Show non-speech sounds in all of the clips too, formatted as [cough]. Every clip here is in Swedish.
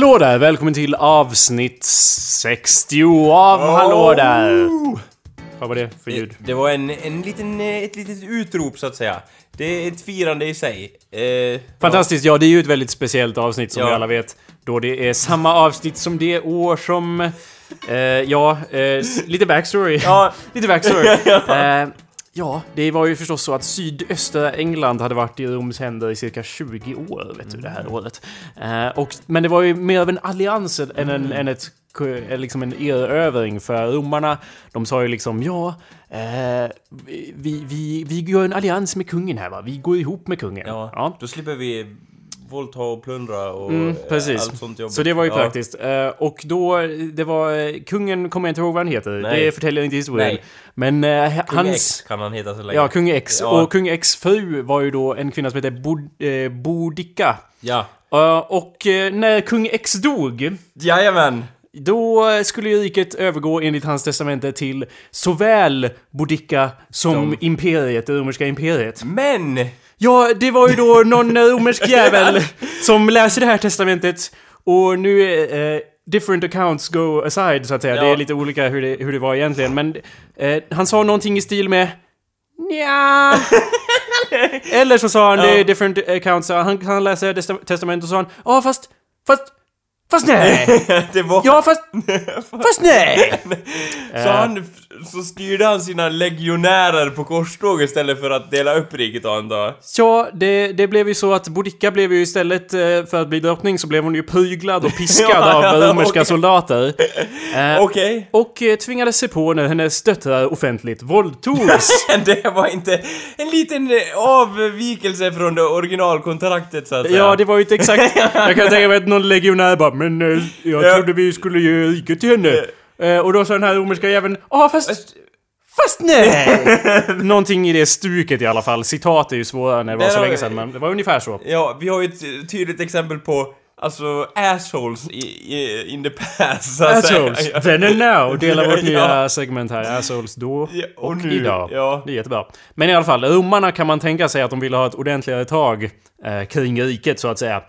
Hallå där! Välkommen till avsnitt 60 av Hallå där! Vad var det för ljud? Det var en, en liten, eh, ett litet utrop så att säga. Det är ett firande i sig. Eh, Fantastiskt, ja det är ju ett väldigt speciellt avsnitt som Ja. vi alla vet. Då det är samma avsnitt som det år som... Eh, ja, eh, lite backstory. Ja. [laughs] lite backstory. [laughs] eh, ja, det var ju förstås så att sydöstra England hade varit i Roms händer i cirka 20 år, vet du, det här året. Eh, och, men det var ju mer av en allians än, en, än ett eh, liksom en erövring för romarna. De sa ju liksom ja, eh, vi, vi, vi gör en allians med kungen här va, vi går ihop med kungen. Ja, Ja. Då slipper vi våldta och plundra och Mm, eh, precis. allt sånt jobb. Så det var ju praktiskt. Eh, och då, det var eh, kungen, kommer jag inte ihåg vad han heter. Nej. Det förtäljer inte historien. Nej. Men eh, Kung hans... X kan han heta så länge. Ja, kung X. Ja. Och kung X fru var ju då en kvinna som hette Bod, eh. Ja. Och när kung X dog, Jajamän! då skulle ju riket övergå enligt hans testamente till såväl Boudica som Som- imperiet, det romerska imperiet. Men! Ja, det var ju då någon romersk jävel som läser det här testamentet och nu är eh, different accounts go aside så att säga. Ja. Det är lite olika hur det, hur det var egentligen. Men eh, han sa någonting i stil med Nja. [laughs] Eller så sa han det är Ja. different accounts. Han, han läser testa- testamentet och sa han Ja fast, fast, fast nej. [laughs] det var... Ja fast, [laughs] fast nej. Så han... Så styrde han sina legionärer på korståg istället för att dela upp riket antar jag. Ja, det, det blev ju så att Boudica blev ju istället eh, för att bli drottning så blev hon ju pryglad och piskad [laughs] Ja, av romerska okej. soldater. Eh, Okej. Och eh, tvingades se på när hennes döttrar offentligt våldtogs. Det var inte en liten eh, avvikelse från det originalkontraktet så att säga. ja, det var ju inte exakt... Jag kan tänka mig att någon legionär bara Men eh, jag Ja. trodde vi skulle ge riket till henne. Eh, och då sa den här romerska jäveln Ja fast... Fast nej! [laughs] Någonting i det stuket i alla fall. Citat är ju svårare när det var Där så har länge vi- sedan men det var ungefär så. Ja, vi har ju ett tydligt exempel på Alltså assholes i, i, in the past så att säga. Assholes, then and now, [laughs] delar vårt nya segment här. Assholes då Ja, och, och nu, idag. ja. Det är jättebra. Men i alla fall, romarna kan man tänka sig att de ville ha ett ordentligare tag eh, kring riket så att säga.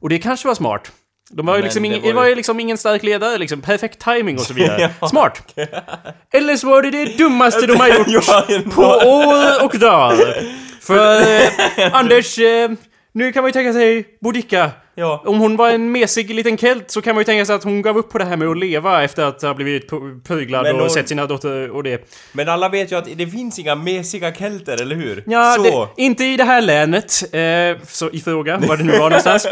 Och det kanske var smart. De var ju liksom var det var ju- liksom ingen stark ledare, liksom perfekt timing och så vidare. [laughs] Ja. Smart! [laughs] Eller så var det det dummaste de har [laughs] gjort på år och dagar. För eh, Anders, eh, nu kan man ju tänka sig Boudica. Ja. Om hon var en mesig liten kelt så kan man ju tänka sig att hon gav upp på det här med att leva efter att ha blivit pryglad och hon- sett sina dotter och det. Men alla vet ju att det finns inga mesiga kelter, eller hur? Ja, så. det, inte i det här länet. Eh, så i fråga, var det nu var någonstans.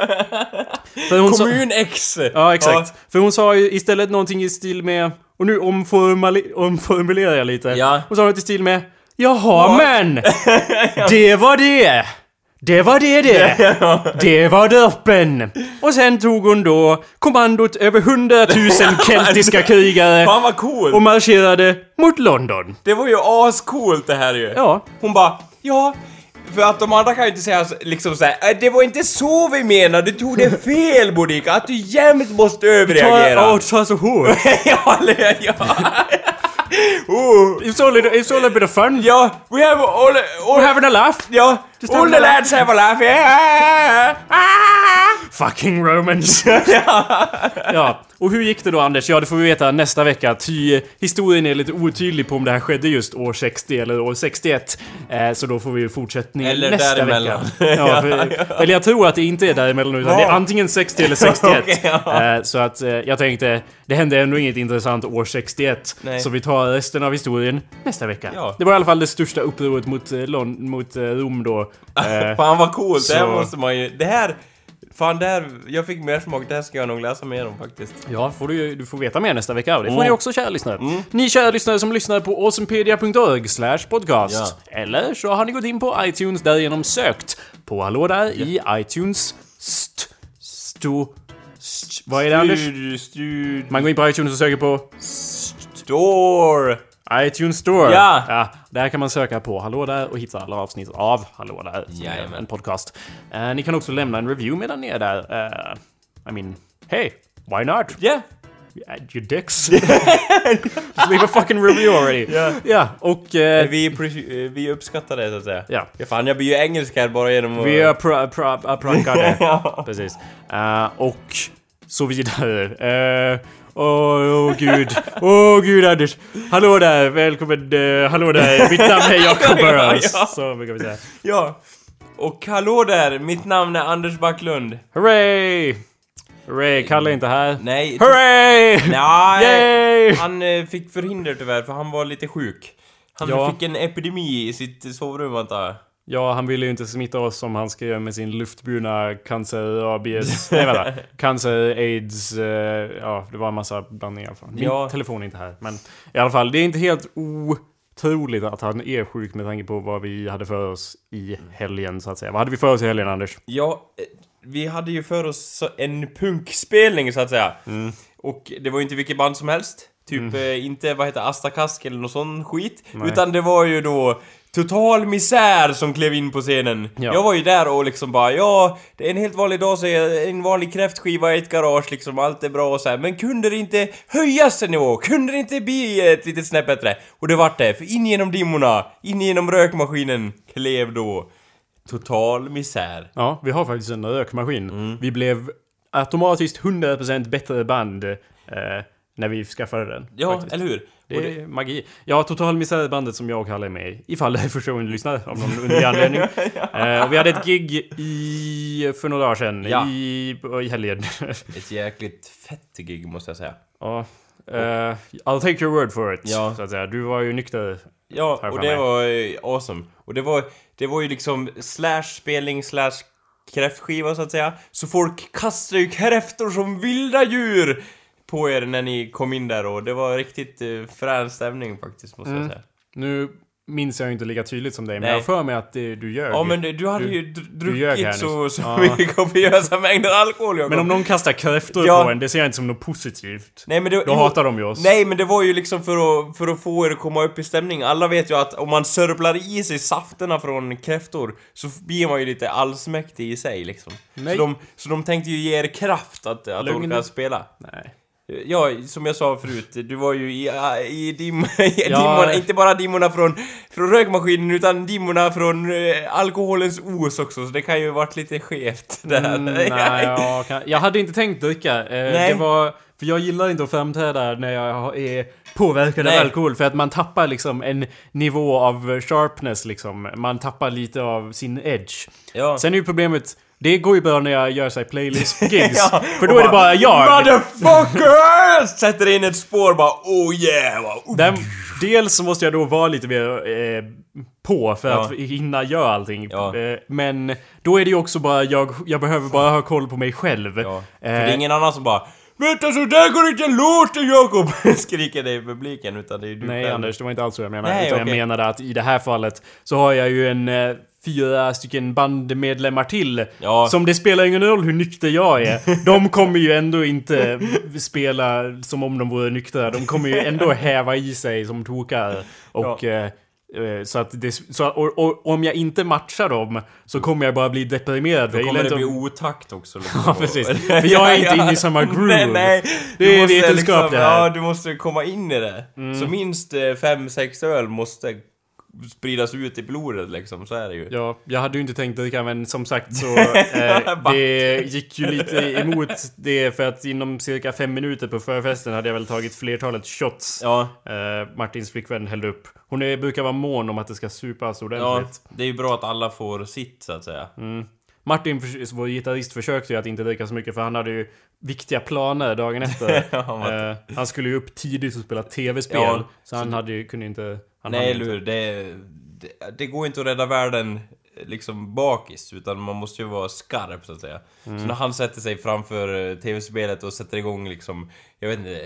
För hon sa- Kommun X! Ja, exakt. För hon sa ju istället någonting i stil med... Och nu omformali- omformulerar jag lite. Ja. Hon sa något i stil med... Jaha men! [laughs] Det var det! Det var det det! Det var droppen! Och sen tog hon då kommandot över hundratusen [laughs] keltiska krigare Fan vad coolt! och marscherade mot London. Det var ju ascoolt det här ju. Ja. Hon bara, ja, för att de andra kan ju inte säga liksom såhär, "Äh, det var inte så vi menade, du tog det fel Boudica, att du jämt måste överreagera. Ta, ta så hårt. [laughs] ja, eller ja. oh. [laughs] It's only, it's only a bit of fun. Ja, we have all, all We're having a laugh. Ja, Just all the lads have a laugh, yeah. Fucking Romans! [laughs] ja, och hur gick det då Anders? Ja, det får vi veta nästa vecka. Ty historien är lite otydlig på om det här skedde just år 60 eller år 61. Eh, så då får vi fortsättning Eller nästa däremellan. vecka. [laughs] Ja, för, [laughs] eller jag tror att det inte är däremellan utan det är antingen 60 eller 61. Okej, ja. eh, så att eh, jag tänkte, det hände ändå inget intressant år 61. Nej. Så vi tar resten av historien nästa vecka. Ja. Det var i alla fall det största upproret mot, eh, Lon- mot eh, Rom då. Fan vad coolt, det här Så- måste man ju, det här, fan det här, jag fick mer smak, det här ska jag nog läsa mer om faktiskt. Ja, får du, du får veta mer nästa vecka det får Mm. ni också kära lyssnare. Ni kära lyssnare som lyssnar på awesomepedia.org slash podcast. Eller så har ni gått in på iTunes därigenom sökt på Hallå där i iTunes st... sto... St, vad är det Anders? Stud, Man går in på iTunes och söker på store. iTunes Store. Ja. ja! Där kan man söka på Hallå där och hitta alla avsnitt av Hallå där. Jajamän. En podcast. Eh, ni kan också lämna en review medan ni är där. Eh, I mean, hey, why not? Yeah. You dicks. [laughs] Just leave a fucking review already. Ja. Ja, och... eh, Vi, eh, vi uppskattar det så att säga. Ja. ja fan, jag blir ju engelsk här bara genom att... vi prankade. [laughs] Ja. Precis. Eh, och så vidare. Eh, Åh oh, gud, åh oh, gud Anders! Hallå där, välkommen, uh, hallå där, mitt namn är Jacob [laughs] Burrows. Ja. Så brukar vi säga. Ja. Och hallå där, mitt namn är Anders Backlund. Hurray! Hurray, Kalle är inte här. Nej. Hurray! Nej, Yay! han eh, fick förhinder tyvärr för han var lite sjuk. Han Ja. fick en epidemi i sitt sovrum antar jag. Ja, han ville ju inte smitta oss som han göra med sin luftburna cancer, rabies... Nej vänta. [laughs] Cancer, aids... eh, ja, det var en massa blandningar. Min Ja. telefon är inte här. Men i alla fall, det är inte helt otroligt att han är sjuk med tanke på vad vi hade för oss i helgen, så att säga. Vad hade vi för oss i helgen, Anders? Ja, eh, vi hade ju för oss en punkspelning så att säga. Mm. Och det var ju inte vilket band som helst. Typ eh, inte, vad heter Asta Kask eller någon sån skit. Nej. Utan det var ju då Total Misär som klev in på scenen. Ja. Jag var ju där och liksom bara ja, det är en helt vanlig dag så är en vanlig kräftskiva i ett garage liksom, allt är bra och så här. Men kunde det inte höjas en nivå? Kunde det inte bli ett litet snäpp bättre? Och det vart det, för in genom dimmorna, in genom rökmaskinen klev då Total Misär. Ja, vi har faktiskt en rökmaskin. Mm. Vi blev automatiskt 100% bättre band eh, när vi skaffade den. Ja, faktiskt. eller hur? Det är magi. Ja, Total Misär-bandet som jag och Kalle är med i. Ifall det är första gången du lyssnar av någon underlig anledning. [laughs] Eh, och vi hade ett gig i... för några dagar sedan. Ja. I, i helgen. [laughs] Ett jäkligt fett gig måste jag säga. ja. eh, I'll take your word for it. Ja. Så att säga. Du var ju nykter. Ja, och det var eh, awesome. Och det var, det var ju liksom slash spelning slash kräftskiva så att säga. Så folk kastade ju kräftor som vilda djur på er när ni kom in där och det var riktigt uh, frän stämning faktiskt måste Mm. jag säga. Nu minns jag ju inte lika tydligt som dig, men Nej. jag har för mig att det, du ljög. Ja men du, du hade ju dr- ljög här druckit nyss. så, [laughs] så Ja. mycket kopiösa mängder alkohol Jakob. Men om någon kastar kräftor Ja. på en, det ser jag inte som något positivt. Nej men det, Då jo, hatar de ju oss. Nej men det var ju liksom för att, för att få er att komma upp i stämning. Alla vet ju att om man sörplar i sig safterna från kräftor så blir man ju lite allsmäktig i sig liksom. Nej. Så de, så de tänkte ju ge er kraft att, att Lugn. orka spela. Nej. Ja, som jag sa förut, du var ju i, i, dim, [laughs] i Ja. dimmorna, inte bara dimmorna från, från rökmaskinen utan dimmorna från eh, alkoholens os också, så det kan ju varit lite skevt [laughs] där. Mm, nej, [laughs] jag, kan, jag hade inte tänkt dricka. Eh, Nej. det var, för jag gillar inte att framträda när jag är påverkad Nej. av alkohol. För att man tappar liksom en nivå av sharpness liksom. Man tappar lite av sin edge. Ja. Sen är ju problemet, det går ju bra när jag gör såhär playlist-gigs. [laughs] Ja, för då är det bara jag. Motherfuckers! Sätter in ett spår bara oh yeah! Bara, oh. Där, dels så måste jag då vara lite mer eh, på för Ja. att hinna göra allting. Ja. Eh, men då är det ju också bara jag, jag behöver bara ha koll på mig själv. Ja. För Eh, det är ingen annan som bara Vänta så där går inte en låt Jakob! [laughs] Skriker det i publiken utan det är du Nej själv. Anders, det var inte alls så jag menade. Nej, utan okej. jag menade att i det här fallet så har jag ju en eh, fyra stycken bandmedlemmar till. Ja. Som det spelar ingen roll hur nykter jag är. [laughs] De kommer ju ändå inte spela som om de vore nyktra. De kommer ju ändå häva i sig som tokar. Och... eh, eh, Så att det, så, och, och om jag inte matchar dem så kommer jag bara bli deprimerad. Då kommer det bli otakt också liksom. Ja, precis. [laughs] För jag är inte inne i samma groove. Nej, nej. Det är vetenskap det här. Mm. Ja, du måste komma in i det. Så minst eh, fem, sex öl måste spridas ut i blodet liksom, så är det ju. Ja, jag hade ju inte tänkt dricka men som sagt så [laughs] eh, Det gick ju lite emot det för att inom cirka fem minuter på förfesten hade jag väl tagit flertalet shots. Ja, eh, Martins flickvän hällde upp. Hon är, brukar vara mån om att det ska supas ja, ordentligt. det är ju bra att alla får sitt så att säga. mm. Martin, vår gitarrist, försökte ju att inte dricka så mycket för han hade ju viktiga planer dagen efter. [laughs] Ja, eh, Han skulle ju upp tidigt och spela tv-spel Ja, Så han hade ju, kunde inte han Nej, eller hur? Det, det, det går inte att rädda världen liksom bakis, utan man måste ju vara skarp så att säga. Mm. Så när han sätter sig framför eh, tv-spelet och sätter igång liksom, jag vet inte,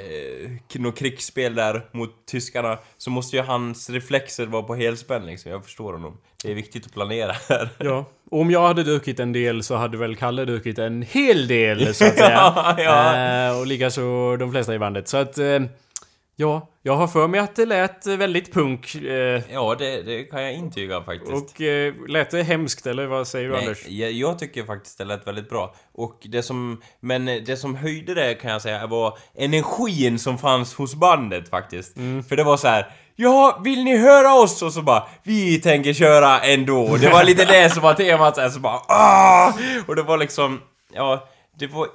eh, något krigsspel där mot tyskarna, så måste ju hans reflexer vara på helspänn liksom, jag förstår honom. Det är viktigt att planera här. [laughs] Ja, och om jag hade druckit en del så hade väl Kalle druckit en hel del så att [laughs] säga. Ja, ja. Eh, och likaså de flesta i bandet. Så att... Eh, ja, jag har för mig att det lät väldigt punk. Eh, Ja, det, det kan jag intyga faktiskt. och eh, lät det hemskt eller vad säger du Nej, Anders? jag, jag tycker faktiskt det lät väldigt bra. Och det som, men det som höjde det kan jag säga var energin som fanns hos bandet faktiskt. Mm. För det var så här. Ja, vill ni höra oss? Och så bara, vi tänker köra ändå. Det var lite [laughs] det som var temat så bara, ah! Och det var liksom, ja, det var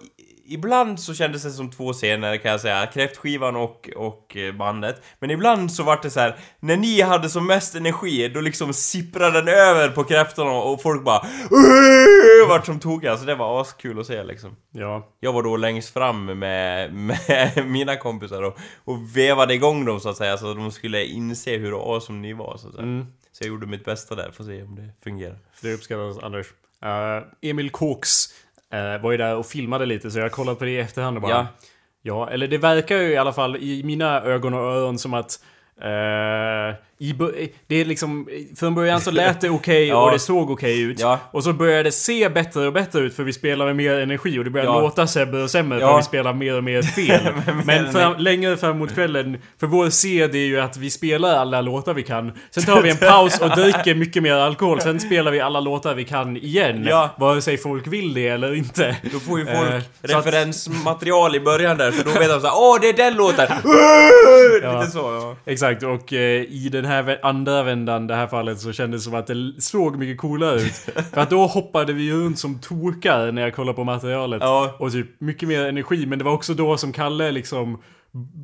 ibland så kändes det som två scener kan jag säga, kräftskivan och, och eh, bandet. Men ibland så var det så här, när ni hade som mest energi, då liksom sipprade den över på kräftorna och folk bara "Åh!" vart som tokiga, så det var askul att se liksom. Ja. Jag var då längst fram med, med [laughs] mina kompisar och, och vevade igång dem så att säga, så att de skulle inse hur awesome ni var så att säga. Så jag gjorde mitt bästa där, får se om det fungerar. Det uppskattas Anders. Eh, Emil Koks eh, var ju där och filmade lite så jag kollat på det i efterhand och bara... Ja. Ja, eller det verkar ju i alla fall i mina ögon och öron som att eh, i, det är liksom, från början så lät det okej [laughs] Ja. och det såg okej ut. Ja. Och så började det se bättre och bättre ut för vi spelar med mer energi och det börjar Ja. låta sämre och sämre för vi spelar mer och mer fel. [laughs] Men fram, längre fram mot kvällen, för vår sed är ju att vi spelar alla låtar vi kan. Sen tar vi en paus och dricker mycket mer alkohol. Sen spelar vi alla låtar vi kan igen. Ja. Vare sig folk vill det eller inte. Då får ju Eh, folk att- referensmaterial i början där, för då vet de såhär Åh, det är den låten! [laughs] Lite så, ja. Exakt, och eh, i den här vä- andra vändan, det här fallet, så kändes det som att det såg mycket coolare ut. [laughs] För att då hoppade vi runt som tokar när jag kollade på materialet. Ja. Och typ mycket mer energi, men det var också då som Kalle liksom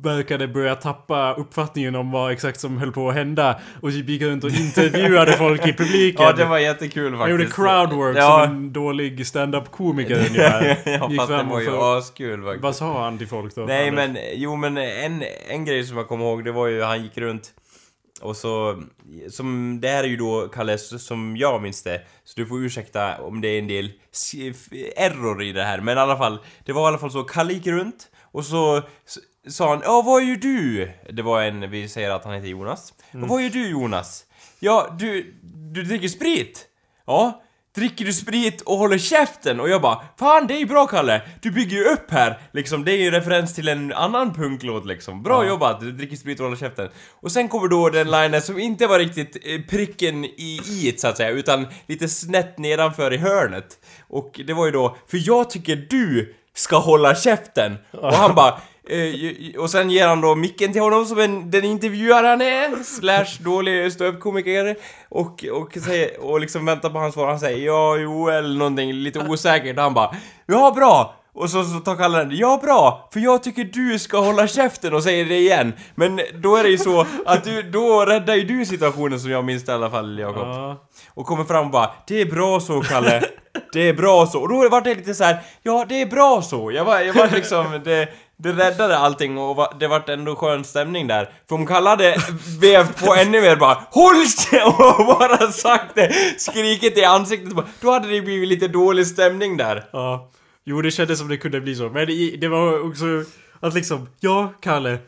verkade börja tappa uppfattningen om vad exakt som höll på att hända. Och typ gick runt och intervjuade [laughs] folk i publiken. Ja, det var jättekul faktiskt. Han gjorde crowdwork Ja. som en dålig stand-up komiker [laughs] ungefär. ja, Gick fast det var ju askul faktiskt. Vad sa han till folk då? Nej men, jo men en, en grej som jag kommer ihåg, det var ju han gick runt och så, som, det här är ju då Kalles som jag minns det, så du får ursäkta om det är en del error i det här, men i alla fall, det var i alla fall så, Kalle gick runt och så sa han Ja, vad gör du? Det var en, vi säger att han heter Jonas. Och vad gör du Jonas? Ja, du, du dricker sprit? Ja, dricker du sprit och håller käften? Och jag bara Fan det är bra Kalle! Du bygger ju upp här! Liksom, det är ju en referens till en annan punklåt liksom. Bra jobbat! Du dricker sprit och håller käften. Och sen kommer då den linen som inte var riktigt eh, pricken i i så att säga, utan lite snett nedanför i hörnet. Och det var ju då, för jag tycker du ska hålla käften! Och han bara och sen ger han då micken till honom som en, den intervjuare han är, slash dålig ståuppkomiker och, och, säger, och liksom väntar på hans svar. Han säger ja, jo, eller någonting lite osäkert och han bara ja, bra! Och så, så tar Kalle den, ja bra, för jag tycker du ska hålla käften och säger det igen. Men då är det ju så att du, då räddar ju du situationen som jag minns det i alla fall, Jakob. Ja. Och kommer fram och bara Det är bra så Kalle Det är bra så. Och då var det lite så här. Ja, det är bra så. Jag var, jag var [laughs] liksom... Det, det räddade allting och va- det vart ändå skön stämning där. För om Kalle hade vävt på ännu mer bara HÅLL [laughs] och bara sagt det, skrikit i ansiktet bara, Då hade det blivit lite dålig stämning där. Ja. Jo, det kändes som det kunde bli så. Men det, det var också att liksom, ja, Kalle.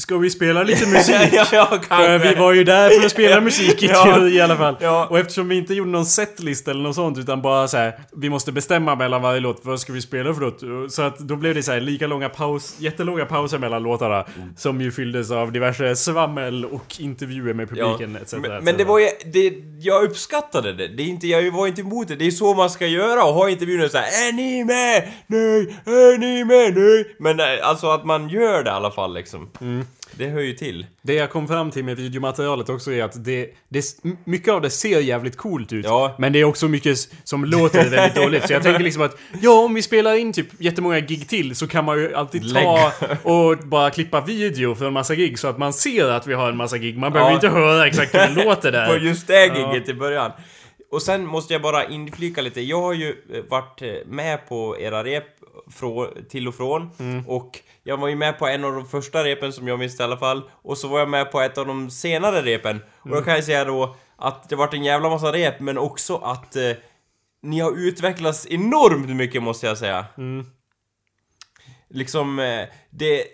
Ska vi spela lite musik? [laughs] ja, ja, kanske. vi var ju där för att spela musik [laughs] i Ja. i alla fall. Ja. Och eftersom vi inte gjorde någon setlist eller något sånt utan bara så här, vi måste bestämma mellan varje låt, vad ska vi spela för låt? Så att då blev det så här lika långa paus, jättelånga pauser mellan låtarna. Som ju fylldes av diverse svammel och intervjuer med publiken etc. Men, men det var ju, det, jag uppskattade det. det är inte, jag var inte emot det. Det är så man ska göra och ha intervjuer så här, Är ni med? Nej! Är ni med? Nej! Men eh, alltså att man gör det i alla fall liksom. Mm. Det hör ju till. Det jag kom fram till med videomaterialet också är att det, det, mycket av det ser jävligt coolt ut. Ja. Men det är också mycket som låter väldigt dåligt. Så jag tänker liksom att, ja om vi spelar in typ jättemånga gig till så kan man ju alltid ta och bara klippa video för en massa gig så att man ser att vi har en massa gig. Man behöver Ja. inte höra exakt hur det [laughs] låter På där. just det giget i början. Och sen måste jag bara inflika lite. Jag har ju eh, varit eh, med på era rep till och från. Mm. Och jag var ju med på en av de första repen som jag minns i alla fall. Och så var jag med på ett av de senare repen. Och Mm. då kan jag säga då att det varit en jävla massa rep, men också att eh, ni har utvecklats enormt mycket måste jag säga. Mm. Liksom, eh, det... eh,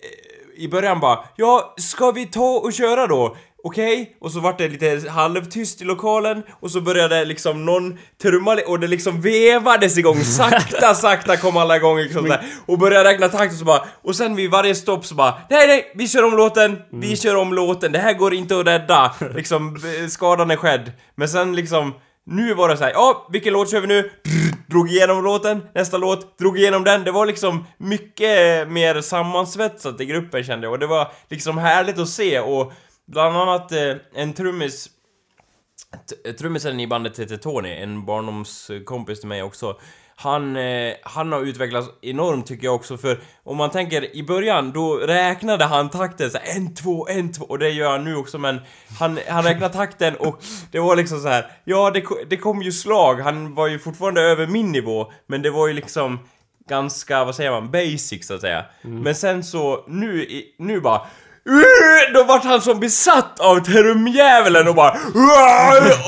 I början bara, ja, ska vi ta och köra då? Okej? Och så vart det lite halvtyst i lokalen och så började liksom någon trumma och det liksom vevades igång [laughs] sakta, sakta kom alla igång liksom sådär. Och började räkna takt och så bara, och sen vid varje stopp så bara, nej nej, vi kör om låten, vi kör om låten, det här går inte att rädda. Liksom, eh, skadan är skedd. Men sen liksom, nu var det så här, ja, vilken låt kör vi nu? Drog igenom låten, nästa låt, drog igenom den. Det var liksom mycket mer sammansvetsat i gruppen kände jag och det var liksom härligt att se och bland annat eh, en trummis Trummisen i bandet heter Tony, en barndomskompis till mig också. han, eh, han har utvecklats enormt tycker jag också för om man tänker i början då räknade han takten så här, en, två, en, två och det gör han nu också men han, han räknade takten och det var liksom så här, ja det, det kom ju slag, han var ju fortfarande över min nivå men det var ju liksom ganska, vad säger man, basic så att säga. Men sen så, nu, nu bara! Då vart han som besatt av trumdjävulen och bara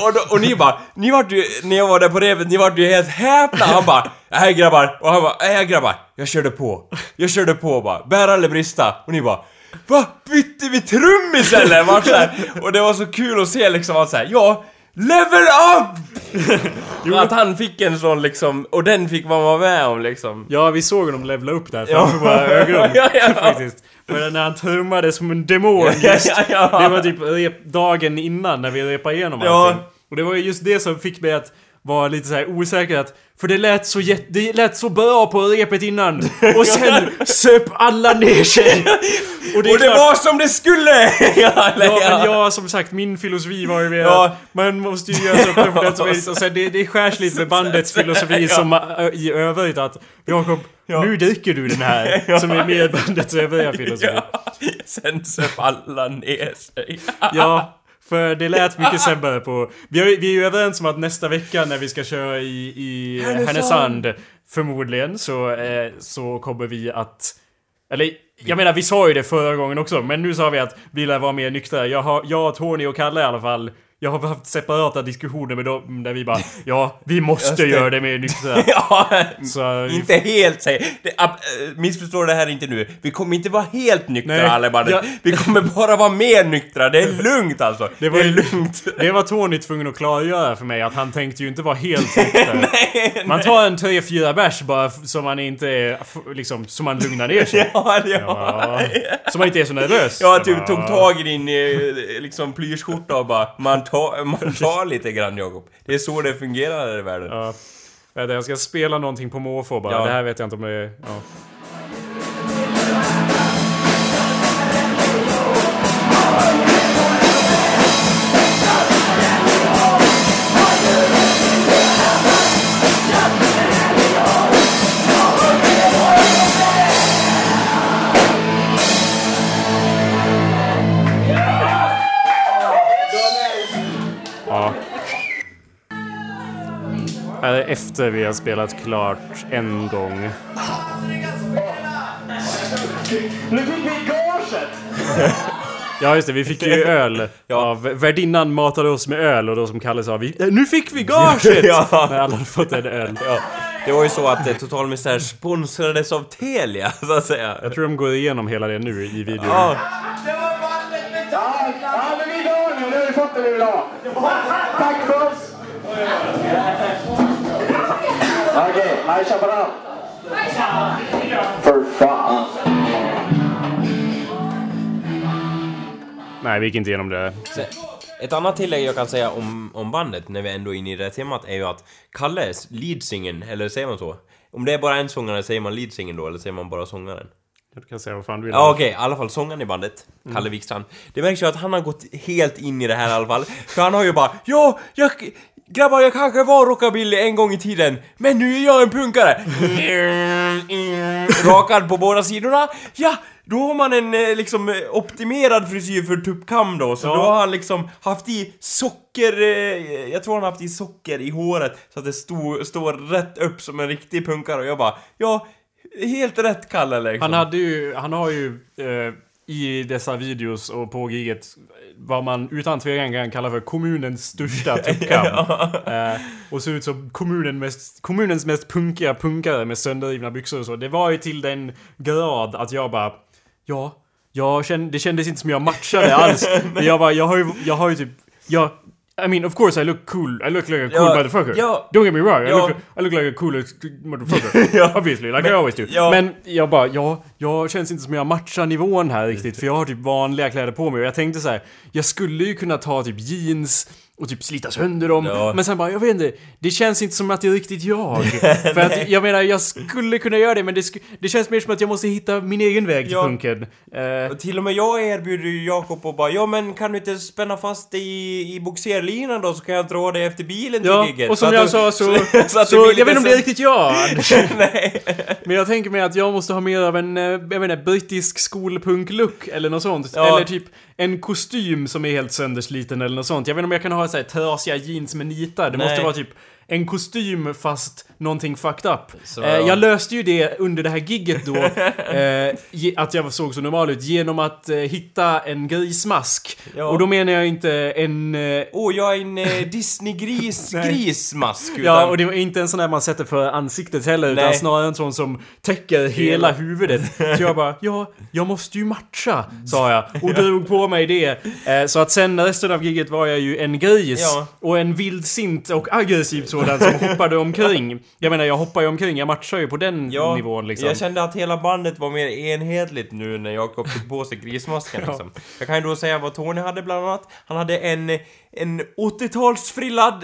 och, då, och ni bara, ni vart ju, när jag var där på revet, ni vart ju helt häpna. Han bara, nej grabbar, och han bara, nej grabbar, jag körde på. Jag körde på bara, bära eller brista. Och ni bara, va? Bytte vi trummis eller? Vart så här. Och det var så kul att se liksom att såhär, ja, level up! [laughs] att han fick en sån liksom, och den fick man vara med om liksom. Ja, vi såg honom levla upp där framför våra ögon. [laughs] Ja, ja. Faktiskt. För när han trummade som en demon just. Det var typ rep dagen innan när vi repade igenom Ja. allting. Och det var ju just det som fick mig att vara lite så osäker att För det lät så jätte, det lät så bra på repet innan. Och sen [laughs] söp alla ner sig. Och det, Och det klart- var som det skulle! [laughs] ja, eller, Ja, men ja. jag som sagt, min filosofi var ju mer Ja. att man måste ju göra så professionellt som möjligt och sen det, det skärs lite med [laughs] bandets filosofi Ja. som i övrigt att Jakob, Ja. nu dricker du den här som är mer bandets övriga filosofi. Ja. Sen söp alla ner sig. Ja, för det lät mycket sämre på... Vi, har, vi är ju överens om att nästa vecka när vi ska köra i, i Härnösand. Härnösand förmodligen så, eh, så kommer vi att... Eller jag menar vi sa ju det förra gången också men nu sa vi att vi lär vara mer nyktra. Jag, har, jag, Tony och Kalle i alla fall jag har haft separata diskussioner med dem där vi bara Ja, vi måste det. göra det mer nyktra. [laughs] ja, Så vi- inte helt säg. Det, äh, missförstå det här inte nu. Vi kommer inte vara helt nyktra Nej, alla bandet. ja. Vi kommer bara vara mer nyktra. Det är lugnt alltså. Det, Det var är ju- lugnt. Det var Tony tvungen att klargöra för mig att han tänkte ju inte vara helt nykter. [laughs] Man tar en 3-4 bärs bara så man inte är, liksom, så man lugnar ner sig. [laughs] Ja, ja. Ja. Så man inte är så nervös. Jag typ bara, tog tag i din eh, liksom plyschskjorta och bara man tar, [laughs] man tar lite grann Jakob. Det är så det fungerar här i världen. Ja. Jag ska spela någonting på måfå bara. Ja. Det här vet jag inte om det är... Ja. Ja. Efter vi har spelat klart en gång. Nu fick vi gaget! [laughs] Ja just det, vi fick ju öl. Ja. Värdinnan matade oss med öl och då som Kalle sa vi, "Eh, Nu fick vi gaget! [laughs] Ja. När alla hade fått en öl. Ja, det var ju så att eh, Total Misär sponsrades av Telia, [laughs] så att säga. Jag tror de går igenom hela det nu i videon. Ja, Ja, ja men vi är nu. Nu har vi fått det vi vill ha. Tack för oss! Okej, High Chaparral. För fan. Nej, vi gick inte igenom det. Så, Ett annat tillägg jag kan säga om, om bandet, när vi ändå är inne i det här temat, är ju att Kalles leadsingen, eller säger man så? Om det är bara en sångare, säger man leadsingen då, eller säger man bara sångaren? Du kan säga vad fan du vill. Ja okej, i alla fall sångaren i bandet, Kalle Wikstrand. Det märks ju att han har gått helt in i det här i alla fall. För han har ju bara Ja, jag... Grabbar, jag kanske var rockabilly en gång i tiden, men nu är jag en punkare! [laughs] Rakad på båda sidorna. Ja, då har man en eh, liksom eh, optimerad frisyr för tuppkam då, så Ja. då har han liksom haft i socker... Eh, jag tror han har haft i socker i håret så att det stod, står rätt upp som en riktig punkare och jag bara Ja, helt rätt Kalle liksom. Han hade ju, han har ju eh, i dessa videos och på giget vad man utan tvekan kan kalla för kommunens största [laughs] tuppkam. eh, och ser ut som kommunen mest, kommunens mest punkiga punkare med sönderrivna byxor och så. Det var ju till den grad att jag bara, ja, jag kände, det kändes inte som jag matchade alls. Men [laughs] jag bara, jag har ju, jag har ju typ, jag, I mean of course I look cool, I look like a cool Ja, motherfucker. ja. Don't get me wrong, I, Ja. look, I look like a cool motherfucker. [laughs] Obviously, like I always do. ja. Men jag bara, ja, jag känns inte som jag matchar nivån här riktigt för jag har typ vanliga kläder på mig och jag tänkte så här, jag skulle ju kunna ta typ jeans och typ slita sönder dem. Ja. Men sen bara, jag vet inte, det känns inte som att det är riktigt jag. [laughs] För att jag menar, jag skulle kunna göra det men det, det känns mer som att jag måste hitta min egen väg till Ja. punken. Eh, Och till och med jag erbjuder ju Jakob och bara ja men kan du inte spänna fast dig i, i boxerlinan då så kan jag dra dig efter bilen till Ja, gigget. och som Så jag sa så... [laughs] så så blir jag vet inte om det är riktigt jag. [laughs] Nej. Men jag tänker mig att jag måste ha mer av en, eh, jag menar, brittisk skolpunk-look eller något sånt. Ja. Eller typ en kostym som är helt söndersliten eller något sånt. Jag vet inte om jag kan ha så här trasiga jeans med nitar. Det måste Nej. vara typ en kostym fast någonting fucked up. Så- eh, jag löste ju det under det här gigget då, [laughs] eh, att jag såg så normal ut, genom att eh, hitta en grismask. Ja. Och då menar jag inte en... Eh, Åh, jag är en eh, Disney-gris, [laughs] Nej. grismask utan... Ja, och det var inte en sån där man sätter för ansiktet heller, utan Nej. snarare en sån som täcker hela huvudet. Så jag bara, ja, jag måste ju matcha, sa jag. [laughs] Och drog på mig det. Eh, Så att sen resten av giget var jag ju en gris. Ja. Och en vildsint och aggressiv sådan som hoppade omkring. Jag menar, jag hoppar ju omkring, jag matchar ju på den Ja, nivån liksom. jag kände att hela bandet var mer enhetligt nu när Jakob tog på sig grismasken [laughs] liksom. Jag kan ju då säga vad Tony hade bland annat. Han hade en, en 80-talsfrillad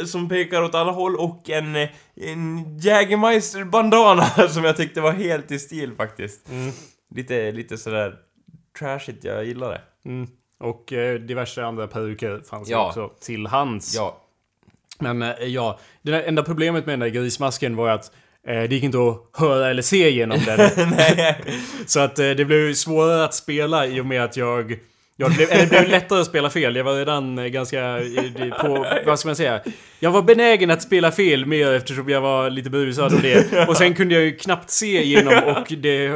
eh, som pekar åt alla håll och en, en Jägermeister-bandana [laughs] som jag tyckte var helt i stil faktiskt. Mm. Lite, lite sådär trashigt, jag gillar det. Mm. Och eh, diverse andra peruker fanns Ja. också till hands. Ja. Men eh, ja, det enda problemet med den där grismasken var att eh, det gick inte att höra eller se genom den. [laughs] Så att eh, det blev svårare att spela i och med att jag... Jag blev, eller det blev lättare att spela fel. Jag var redan ganska på, vad ska man säga? Jag var benägen att spela fel mer eftersom jag var lite berusad och det. [laughs] Och sen kunde jag ju knappt se igenom och det...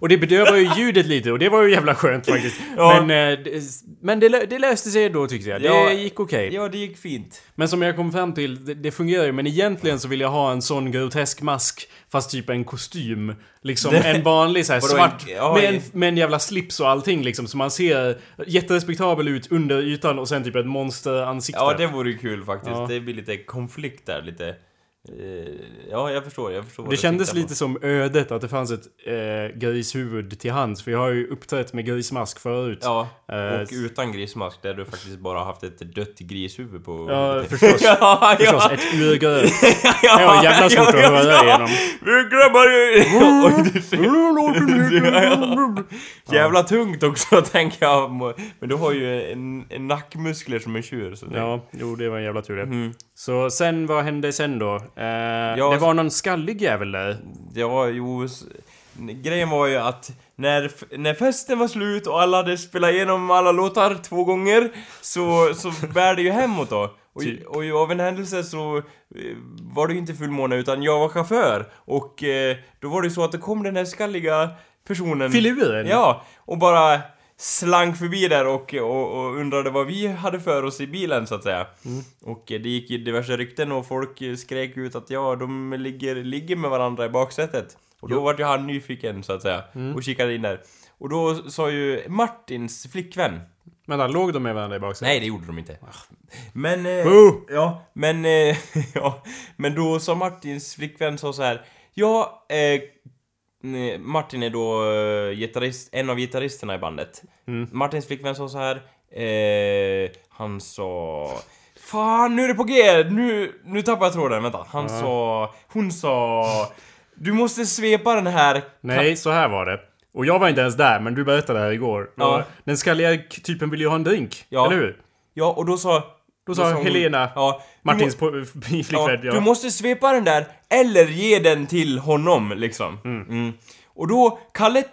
Och det bedövar ju ljudet lite och det var ju jävla skönt faktiskt. [laughs] Ja. Men, eh, det, men det, det löste sig då tyckte jag. Det Ja. gick okej. ja, det gick fint. Men som jag kom fram till, det, det fungerar ju, men egentligen så vill jag ha en sån grotesk mask Fast typ en kostym Liksom en vanlig så här Vadå, en- svart ja, med, en- med en jävla slips och allting liksom Så man ser jätterespektabel ut under ytan och sen typ ett monsteransikte Ja, det vore ju kul faktiskt. Ja. Det blir lite konflikt där, lite... eh, ja, jag förstår, jag förstår Det kändes lite som ödet att det fanns ett eh, grishuvud till hands För jag har ju uppträtt med grismask förut Ja, Eh, och utan grismask där du faktiskt bara haft ett dött grishuvud på Ja, [laughs] förstås. ja, Förstås, ja. ett urgröt [laughs] ja, Det var jävla svårt att höra igenom Vi grabbar! [laughs] Ja, ja. Jävla tungt också, tänker jag. Men du har ju en, en nackmuskler som en tjur. Så det... Ja, jo det var en jävla tur det. Mm. Så sen, vad hände sen då? Eh, Ja, det var någon skallig jävel där. Ja, jo... Grejen var ju att när, när festen var slut och alla hade spelat igenom alla låtar två gånger så, så [laughs] bär det ju hemåt då. Och, Typ. och av en händelse så eh, var det ju inte fullmåne utan jag var chaufför. Och eh, då var det ju så att det kom den här skalliga personen. Filuren? Ja, och bara slank förbi där och, och, och undrade vad vi hade för oss i bilen så att säga. Mm. Och det gick ju diverse rykten och folk skrek ut att ja, de ligger, ligger med varandra i baksätet. Och då vart ju han nyfiken så att säga Mm. och kikade in där. Och då sa ju Martins flickvän Vänta, låg de med varandra i baksätet? Nej, det gjorde de inte. Men... Eh, Oh! ja, men... Eh, [laughs] ja, men då sa Martins flickvän så, så här. Ja, eh, Martin är då eh, gitarrist, en av gitarristerna i bandet. Mm. Martins flickvän sa så här. Eh, han sa... Fan, nu är det på G! Nu, nu tappar jag tråden, vänta. Han sa... Hon sa... Du måste svepa den här... Nej, så här var det. Och jag var inte ens där, men du berättade det här igår. Ja. Den skalliga typen ville ju ha en drink. Ja. Eller hur? Ja, och då sa... Då sa hon- Helena, Ja, du Martins må- [laughs] flickvän, ja. Du måste svepa den där, eller ge den till honom, liksom. Mm. Och då, Kalle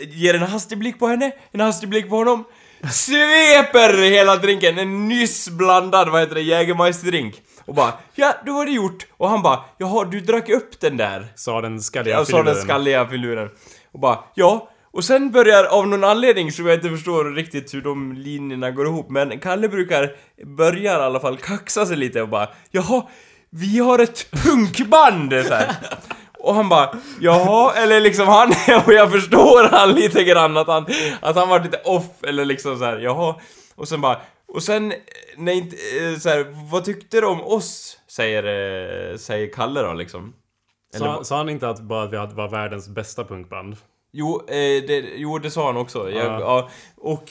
ger en hastig blick på henne, en hastig blick på honom, sveper hela drinken, en nyss blandad, vad heter det, Jägermeister-drink. Och bara, ja, då var det gjort. Och han bara, jaha, du drack upp den där. Sa den skalliga Jag sa den filuren. skalliga filuren. Och bara, ja. Och sen börjar, av någon anledning som jag inte förstår riktigt hur de linjerna går ihop, men Kalle brukar, börjar i alla fall kaxa sig lite och bara, jaha, vi har ett punkband! Så här. Och han bara, jaha, eller liksom han, [laughs] och jag förstår han lite grann att han, att han var lite off, eller liksom så här, jaha. Och sen bara, och sen, nej inte, eh, så här, vad tyckte du om oss? Säger, eh, säger Kalle då liksom. Eller Sa, sa han inte att bara vi hade- var världens bästa punkband? Jo, eh, det, jo, det sa han också. Jag, Ja. ja. och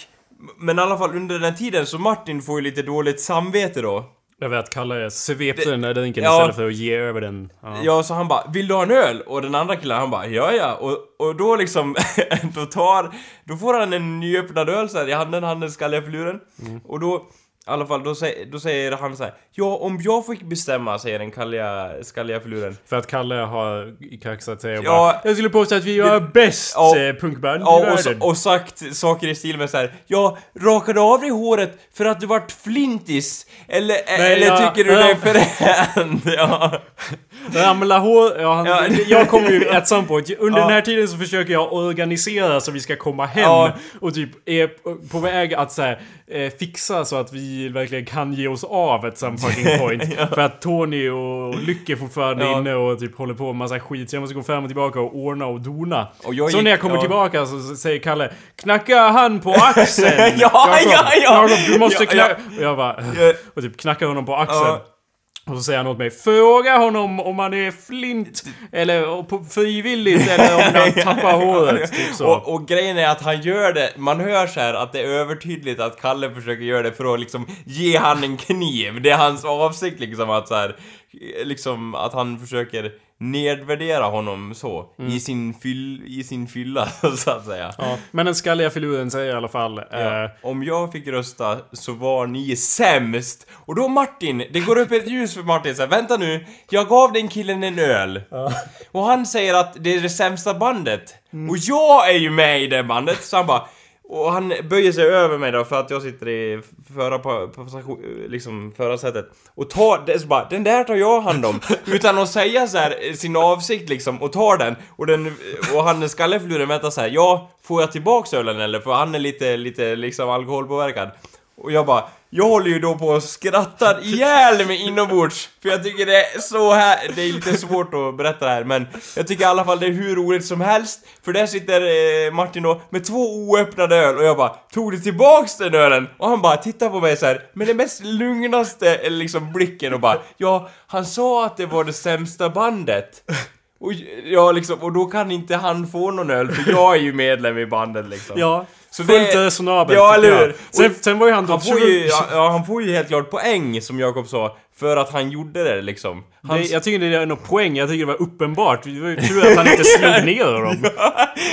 Men i alla fall under den tiden så Martin får ju lite dåligt samvete då. Jag vet, Kalle svepte den där drinken Ja. istället för att ge över den. Ja. Ja, så han bara 'Vill du ha en öl?' Och den andra killen han bara 'Ja, ja' och, och då liksom, [laughs] då tar, då får han en nyöppnad öl så här i handen, han den skalliga filuren. Och då, i alla fall, då, säger, då säger han så här, 'Ja, om jag fick bestämma' säger den kalliga, skalliga filuren. För att Kalle har kaxat sig och Ja. bara Jag skulle påstå att vi var bäst Ja. eh, punkband i Ja, och, världen. och sagt saker i stil med så här, Ja, rakade av dig håret för att du vart flintis? Eller, eller ja, tycker du ja. det är fränt? [laughs] Ja. Ramla hår... Ja, han, Ja. Jag kommer ju at some point. Under Ja. den här tiden så försöker jag organisera så vi ska komma hem. Ja. Och typ är på väg att så här, eh, fixa så att vi verkligen kan ge oss av at some fucking [laughs] point. För att Tony och Lycke är fortfarande Ja. inne och typ håller på med massa skit. Så jag måste gå fram och tillbaka och ordna och dona. Och så gick- när jag kommer ja. tillbaka så säger Kalle Knacka han på [laughs] axeln! Ja, Jakob, ja, ja. Jakob, du måste Ja, knacka... Och jag bara... Ja. Och typ knackar honom på axeln. Och så säger han åt mig Fråga honom om han är flint Eller på frivilligt eller om han [laughs] tappar håret typ så. Och, och grejen är att han gör det, man hör så här att det är övertydligt att Kalle försöker göra det för att liksom ge han en kniv. Det är hans avsikt liksom att så här, liksom att han försöker nedvärdera honom så i, sin fyll, i sin fylla [laughs] så att säga. Mm. Ja, men den skalliga filuren säger i alla fall Ja. eh, Om jag fick rösta så var ni sämst. Och då Martin, det går upp ett ljus för Martin så här, vänta nu, jag gav den killen en öl. Och han säger att det är det sämsta bandet. Och jag är ju med i det bandet, så han bara och han böjer sig över mig då för att jag sitter i förra på, på, liksom förarsätet och tar det så bara den där tar jag hand om. [laughs] Utan att säga så här sin avsikt liksom och tar den. Och den och han skallefiluren väntar så här ja får jag tillbaks ölen eller? För han är lite lite liksom alkoholpåverkad. Och jag bara jag håller ju då på och skrattar ihjäl mig inombords För jag tycker det är så här, det är lite svårt att berätta det här men Jag tycker i alla fall det är hur roligt som helst För där sitter eh, Martin då med två oöppnade öl och jag bara Tog du tillbaks den ölen? Och han bara tittar på mig så här med den mest lugnaste eh, liksom blicken och bara Ja, han sa att det var det sämsta bandet. Och, ja, liksom, och då kan inte han få någon öl för jag är ju medlem i bandet liksom. Ja, så fullt det- resonabelt Ja, eller hur? Sen, sen var ju han han då får, ju, ja, han får ju helt klart poäng, som Jakob sa, för att han gjorde det liksom. det, Hans, Jag tycker det är något poäng, jag tycker det var uppenbart. Det var ju tur att han inte slog [laughs] ner dem.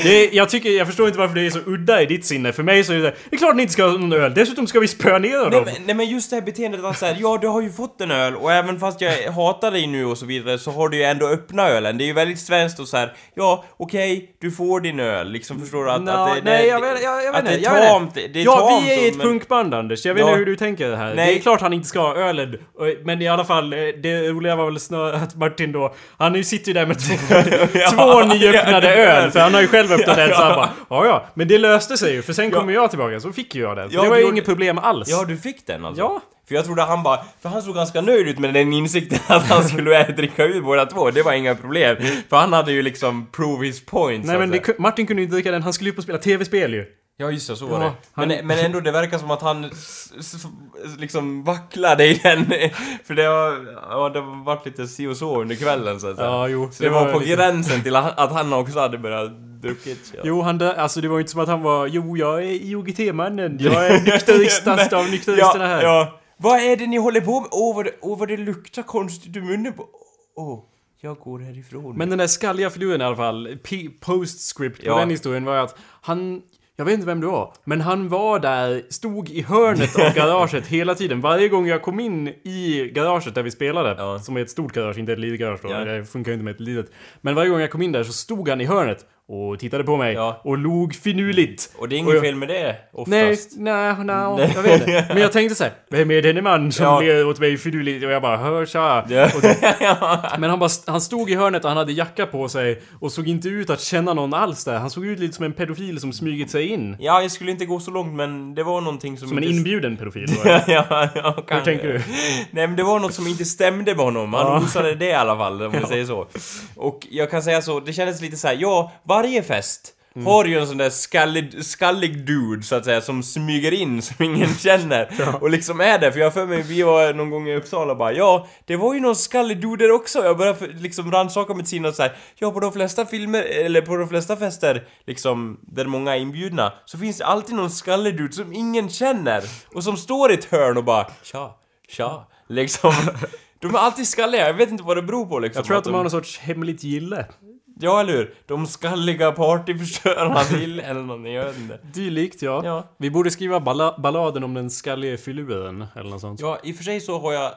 Det, jag, tycker, jag förstår inte varför det är så udda i ditt sinne. För mig så är det det är klart ni inte ska ha någon öl. Dessutom ska vi spöa ner nej, dem. men, nej men just det här beteendet att säga ja du har ju fått en öl och även fast jag hatar dig nu och så vidare så har du ju ändå öppna ölen. Det är ju väldigt svenskt och så här. ja okej, du får din öl, liksom förstår du att, Nå, att det, nej, det, jag vet, jag, jag vet att det är tamt, det är ja, tamt vi är ett men- punkband Anders. Jag vet Ja. inte hur du tänker det här. Nej. Det är klart han inte ska ha ölen. och- Men i alla fall, eh, det roliga var väl snarare [laughs] att Martin då... Han ju sitter ju där med två, [laughs] två nyöppnade [laughs] ja, öl. För han har ju själv öppnat Ja, en så han ja. bara Ja, ja. Men det löste sig ju. För sen Ja. kommer jag tillbaka. Så fick ju jag den. Ja, det var ju inget problem alls. Ja, du fick den alltså? Ja. För jag trodde han bara, för han såg ganska nöjd ut med den insikten att han skulle dricka ut båda två, det var inga problem. För han hade ju liksom prove his point Nej men det, Martin kunde ju inte dricka den. Han skulle ju på spela tv-spel ju. Ja just det, så var Ja, det. han- Men, men ändå, det verkar som att han liksom vacklade i den. [laughs] För det har, ja, det har varit lite si och så under kvällen så att säga. Ja, jo. Så det, var på lite- gränsen till att han också hade börjat druckit. Ja. Jo, han alltså det var ju inte som att han var Jo, jag är IOGT-mannen. [laughs] Jag är nykteristast av nykteristerna här. Ja, ja. Vad är det ni håller på med? Åh, vad det, åh, vad det luktar konstigt i munnen på... Åh, jag går härifrån. Men den där skalliga filuren i alla fall, P- postscript på Ja. den historien var att han... Jag vet inte vem det var, men han var där, stod i hörnet av [laughs] garaget hela tiden. Varje gång jag kom in i garaget där vi spelade, Ja. som är ett stort garage, inte ett litet garage då, Ja. det funkar ju inte med ett litet. Men varje gång jag kom in där så stod han i hörnet och tittade på mig Ja. och log finurligt. Och det är inget fel med det, oftast. Nej, nej, nej, jag vet inte. [laughs] Men jag tänkte så här, vem är denne man som Ja. ler åt mig finurligt? Och jag bara, hör tja. Ja. [laughs] Men han, bara, han stod i hörnet och han hade jacka på sig och såg inte ut att känna någon alls där. Han såg ut lite som en pedofil som smugit sig in. ja, jag skulle inte gå så långt men det var någonting som... Som en inte- inbjuden pedofil. [laughs] ja, ja, ja, kanske. tänker du? Nej men det var något som inte stämde med honom. Han Ja. osade det i alla fall, om vi säger så. Och jag kan säga så, det kändes lite så här, ja, varje fest har ju en sån där skallig, skallig dude så att säga som smyger in som ingen [laughs] känner. Och liksom är där för jag för mig vi var någon gång i Uppsala och bara ja det var ju någon skallig dude där också. Jag började liksom rannsaka mitt sinne och så här, ja på de flesta filmer eller på de flesta fester liksom där många är inbjudna så finns det alltid någon skallig dude som ingen känner. Och som står i ett hörn och bara tja, tja liksom. [laughs] De är alltid skalliga, jag vet inte vad det beror på liksom Jag tror att de har någon sorts hemligt gille. Ja, eller hur? De skalliga partyförstörarna till eller någonting, jag vet inte. Dylikt ja. Ja. Vi borde skriva balla balladen om den skallige filuren eller något sånt. Ja, i och för sig så har jag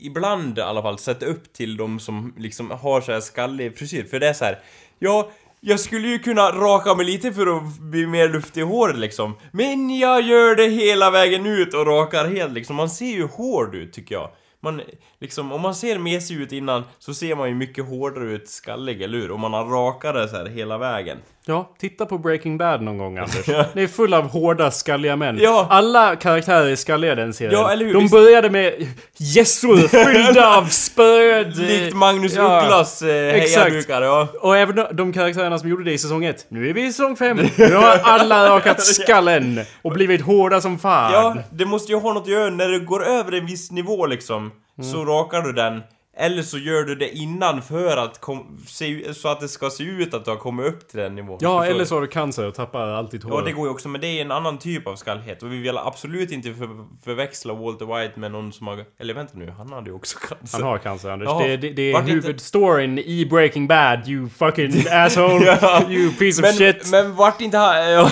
ibland i alla fall sett upp till de som liksom har så här skallig frisyr, för det är så här. Ja, jag skulle ju kunna raka mig lite för att bli mer luftig i håret liksom. Men jag gör det hela vägen ut och rakar helt liksom. Man ser ju hård ut tycker jag. Man, liksom, om man ser mesig ut innan så ser man ju mycket hårdare ut skallig, eller hur? Om man har rakare så här hela vägen. Ja, titta på Breaking Bad någon gång Anders. Det är full av hårda, skalliga män. Ja. Alla karaktärer är skalliga i den serien. Ja, eller hur? De började med gässor [laughs] fyllda av spöd. Likt Magnus Ja. Ugglas eh, Exakt. hejadukar, ja. Och även de- karaktärerna som gjorde det i säsong 1. Nu är vi i säsong 5. [laughs] Nu har alla rakat skallen och blivit hårda som fan. Ja, det måste ju ha något att göra när det går över en viss nivå liksom. Så rakar du den. Eller så gör du det innan för att kom, se, så att det ska se ut att du har kommit upp till den nivån. Ja, eller så har du cancer och tappar allt ditt hår. Ja, det går ju också, men det är en annan typ av skallhet. Och vi vill absolut inte för, förväxla Walter White med någon som har... Eller vänta nu, han hade ju också cancer. Han har cancer Anders. Jaha. Det, det, det är inte- huvudstoryn i Breaking Bad, you fucking [laughs] asshole. Ja. You piece of men, shit. men vart inte han... [laughs]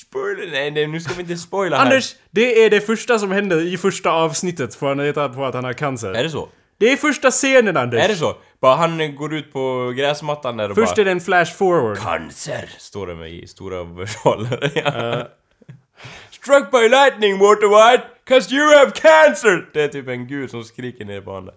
Spoiler, nej, nej, nu ska vi inte spoila här. Anders, det är det första som händer i första avsnittet får han reda på att han har cancer. Är det så? Det är första scenen Anders. Är det så? Bara han går ut på gräsmattan där och Först bara... är det en flash forward. Cancer! Står det med i stora versaler. [laughs] ja. Struck by lightning, Walter White! Cause you have cancer! Det är typ en gud som skriker ner på honom.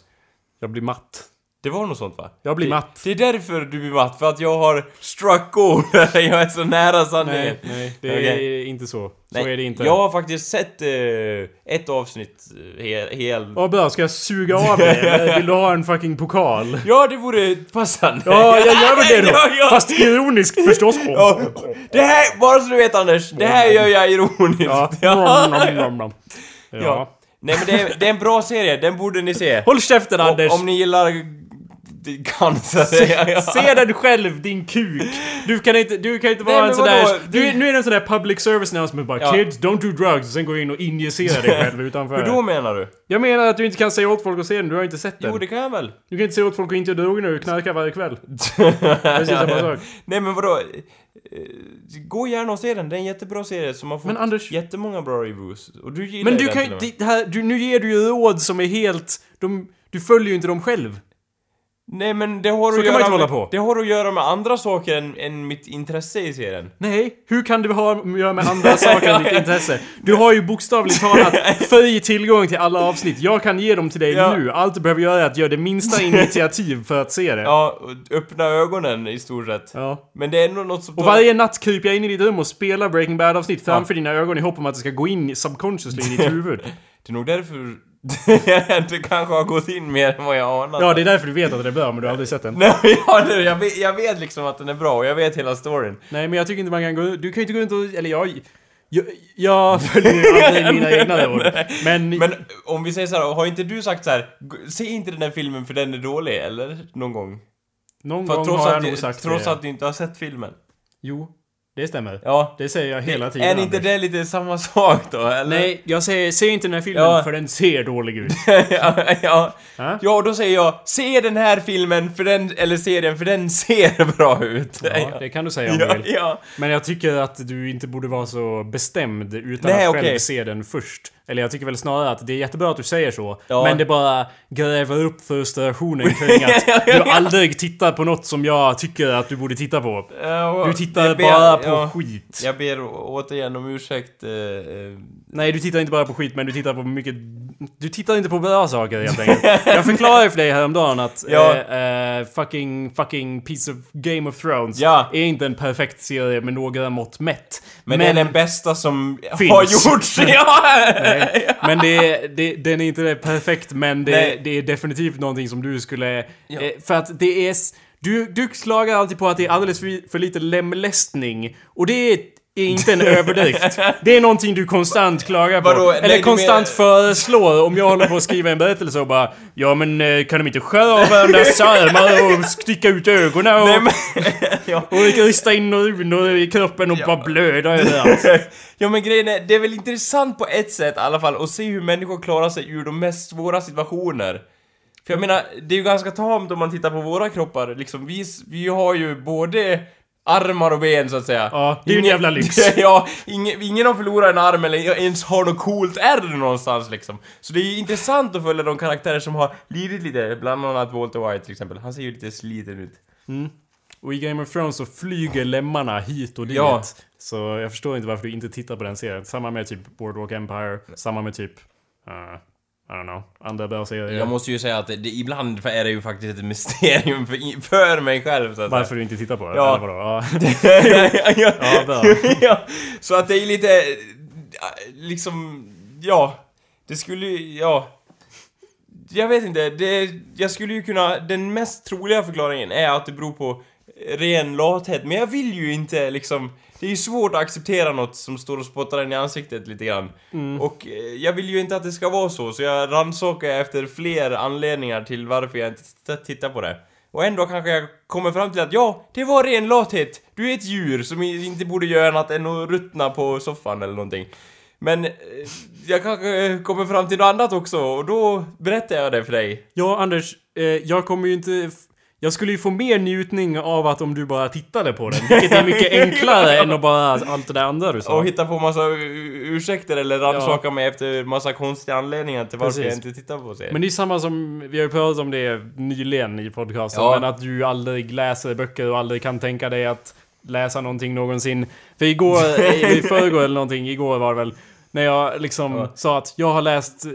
Jag blir matt. Det var något sånt va? Jag blir det, matt. Det är därför du blir matt, för att jag har struck gold. [laughs] jag är så nära sanningen. Nej, nej, det Okej. är inte så. Så Nej, är det inte. Jag har faktiskt sett eh, ett avsnitt eh, hel... hel... Vad bra, ska jag suga av dig? [laughs] Vill du ha en fucking pokal? Ja, det vore passande. Ja, jag gör väl det då! [laughs] Ja, ja. Fast ironiskt förstås. Ja, det här, bara så du vet Anders, det här gör jag ironiskt. Ja. Ja. Ja. Nej men det är, det är en bra serie, den borde ni se. Håll käften Anders! Om, om ni gillar cancer. ja, ja. Se den själv, din kuk! Du kan inte, du kan inte vara Nej, en sån där... Du, nu är det en sån där public service announcement bara Ja. Kids, don't do drugs, och sen går in och injicerar dig själv utanför. Hur då menar du? Jag menar att du inte kan säga åt folk att se den, du har inte sett den. Jo det kan jag väl? Du kan inte säga åt folk att inte göra droger när du knarkar varje kväll. [laughs] Precis samma sak. Nej men vadå? Eh, Gå gärna och se den, det är en jättebra serie som har fått Men Anders- jättemånga bra reviews. Och du gillar Men du den kan ju... nu ger du ju råd som är helt... De, du följer ju inte dem själv. Nej men det har Så att kan man göra inte hålla med, på. Det har att göra med andra saker än, än mitt intresse i serien. Nej, hur kan du ha att göra med andra saker än ditt intresse? Du har ju bokstavligt talat [laughs] fri tillgång till alla avsnitt. Jag kan ge dem till dig Ja. nu. Allt du behöver göra är att göra det minsta [laughs] initiativ för att se det. Ja, öppna ögonen i stort sett. Ja. Men det är ändå något som... Och varje natt kryper jag in i ditt rum och spelar Breaking Bad-avsnitt framför dina ögon i hopp om att det ska gå in subconsciously i ditt [laughs] huvud. Det är nog därför [laughs] det kanske har gått in mer än vad jag anat. Ja, det är därför du vet att det är bra, men du har aldrig sett den. [laughs] Nej, ja, det, jag, vet, jag vet liksom att den är bra och jag vet hela storyn. Nej, men jag tycker inte man kan gå Du kan ju inte gå runt och... Eller jag... Jag, jag [laughs] följer aldrig mina egna råd. Men... Men om vi säger så här, har inte du sagt så här, "G- se inte den här filmen för den är dålig, eller? Någon gång? någon För gång trots, har jag nog du- sagt trots det. att du inte har sett filmen. Jo, det stämmer. Ja. Det säger jag hela tiden. Är inte Anders. det lite samma sak då, eller? Nej, jag säger se inte den här filmen Ja. för den ser dålig ut. [laughs] ja, ja. Ja, då säger jag, se den här filmen för den, eller serien för den ser [laughs] bra ut. Ja, det kan du säga om du ja, vill. ja. Men jag tycker att du inte borde vara så bestämd utan Nej, att själv okej. se den först. Eller jag tycker väl snarare att det är jättebra att du säger så. Ja. Men det bara gräver upp frustrationen kring [laughs] att du aldrig tittar på något som jag tycker att du borde titta på. Du tittar ber- bara på ja. skit. Jag ber återigen om ursäkt. eh, eh, Nej, du tittar inte bara på skit, men du tittar på mycket... Du tittar inte på bra saker helt enkelt. Jag förklarade för dig häromdagen att Ja. eh, eh, fucking, fucking piece of Game of Thrones Ja. är inte en perfekt serie med några mått mätt. men, det är den bästa som Finns. har gjorts. [laughs] ja! Nej, men det, det, den är inte perfekt, men det, det är definitivt någonting som du skulle... Ja. Eh, för att det är... Du, du klagar alltid på att det är alldeles för, för lite lemlästning. Och det är, är inte en överdrift. [laughs] Det är någonting du konstant klagar på. Vadå? Nej, Eller du konstant menar- föreslår om jag håller på att skriva en berättelse och bara Ja men eh, kan de inte skära av varandra [laughs] sömmar och sticka ut ögonen och, Nej, men, [laughs] ja. och rista in runor i kroppen och bara blöda överallt. ja men grejen är, det är väl intressant på ett sätt i alla fall att se hur människor klarar sig ur de mest svåra situationer. För jag menar, det är ju ganska tamt om man tittar på våra kroppar, liksom vi, vi har ju både armar och ben så att säga. Ja, det är ju en Ingen- jävla lyx. [laughs] ja, ingen, ingen har förlorat en arm eller ens har något coolt ärr någonstans liksom. Så det är ju intressant att följa de karaktärer som har lidit lite, bland annat Walter White till exempel. Han ser ju lite sliten ut. Och i Game of Thrones så flyger lemmarna hit och dit. Ja. Så jag förstår inte varför du inte tittar på den serien. Samma med typ Boardwalk Empire, samma med typ... Uh, I don't know, andra bra serier. Jag måste ju säga att det, ibland är det ju faktiskt ett mysterium för, för mig själv så att Varför du inte tittar på det? Ja. Eller vadå? Ja. [laughs] ja, Ja, bra. [laughs] ja, så att det är lite... Liksom... Ja. Det skulle ju... Ja. Jag vet inte. Det, jag skulle ju kunna... Den mest troliga förklaringen är att det beror på ren lathet. Men jag vill ju inte liksom... Det är ju svårt att acceptera något som står och spottar en i ansiktet lite grann. Och eh, jag vill ju inte att det ska vara så, så jag rannsakar efter fler anledningar till varför jag inte tittar på det. Och ändå kanske jag kommer fram till att ja, det var ren lathet. Du är ett djur som inte borde göra annat än att ruttna på soffan eller någonting. Men eh, jag kanske kommer fram till något annat också och då berättar jag det för dig. Ja, Anders. Eh, jag kommer ju inte... Jag skulle ju få mer njutning av att om du bara tittade på den. Vilket är mycket enklare än att bara allt det där andra du sa. Och hitta på massa ursäkter eller rannsaka mig efter massa konstiga anledningar till varför Precis. jag inte tittar på serien. Men det är samma som, vi har ju pratat om det nyligen i podcasten, Ja. men att du aldrig läser böcker och aldrig kan tänka dig att läsa någonting någonsin. För igår, [laughs] i förrgår eller någonting, igår var det väl, när jag liksom Ja. sa att jag har läst, eh,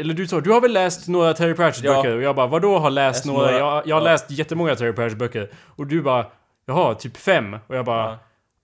eller du sa, du har väl läst några Terry Pratchett Ja. Och jag bara, vadå har läst Läst några? några. Jag, jag har Ja. läst jättemånga Terry Pratchett böcker. Och du bara, jaha, typ fem? Och jag bara, Ja.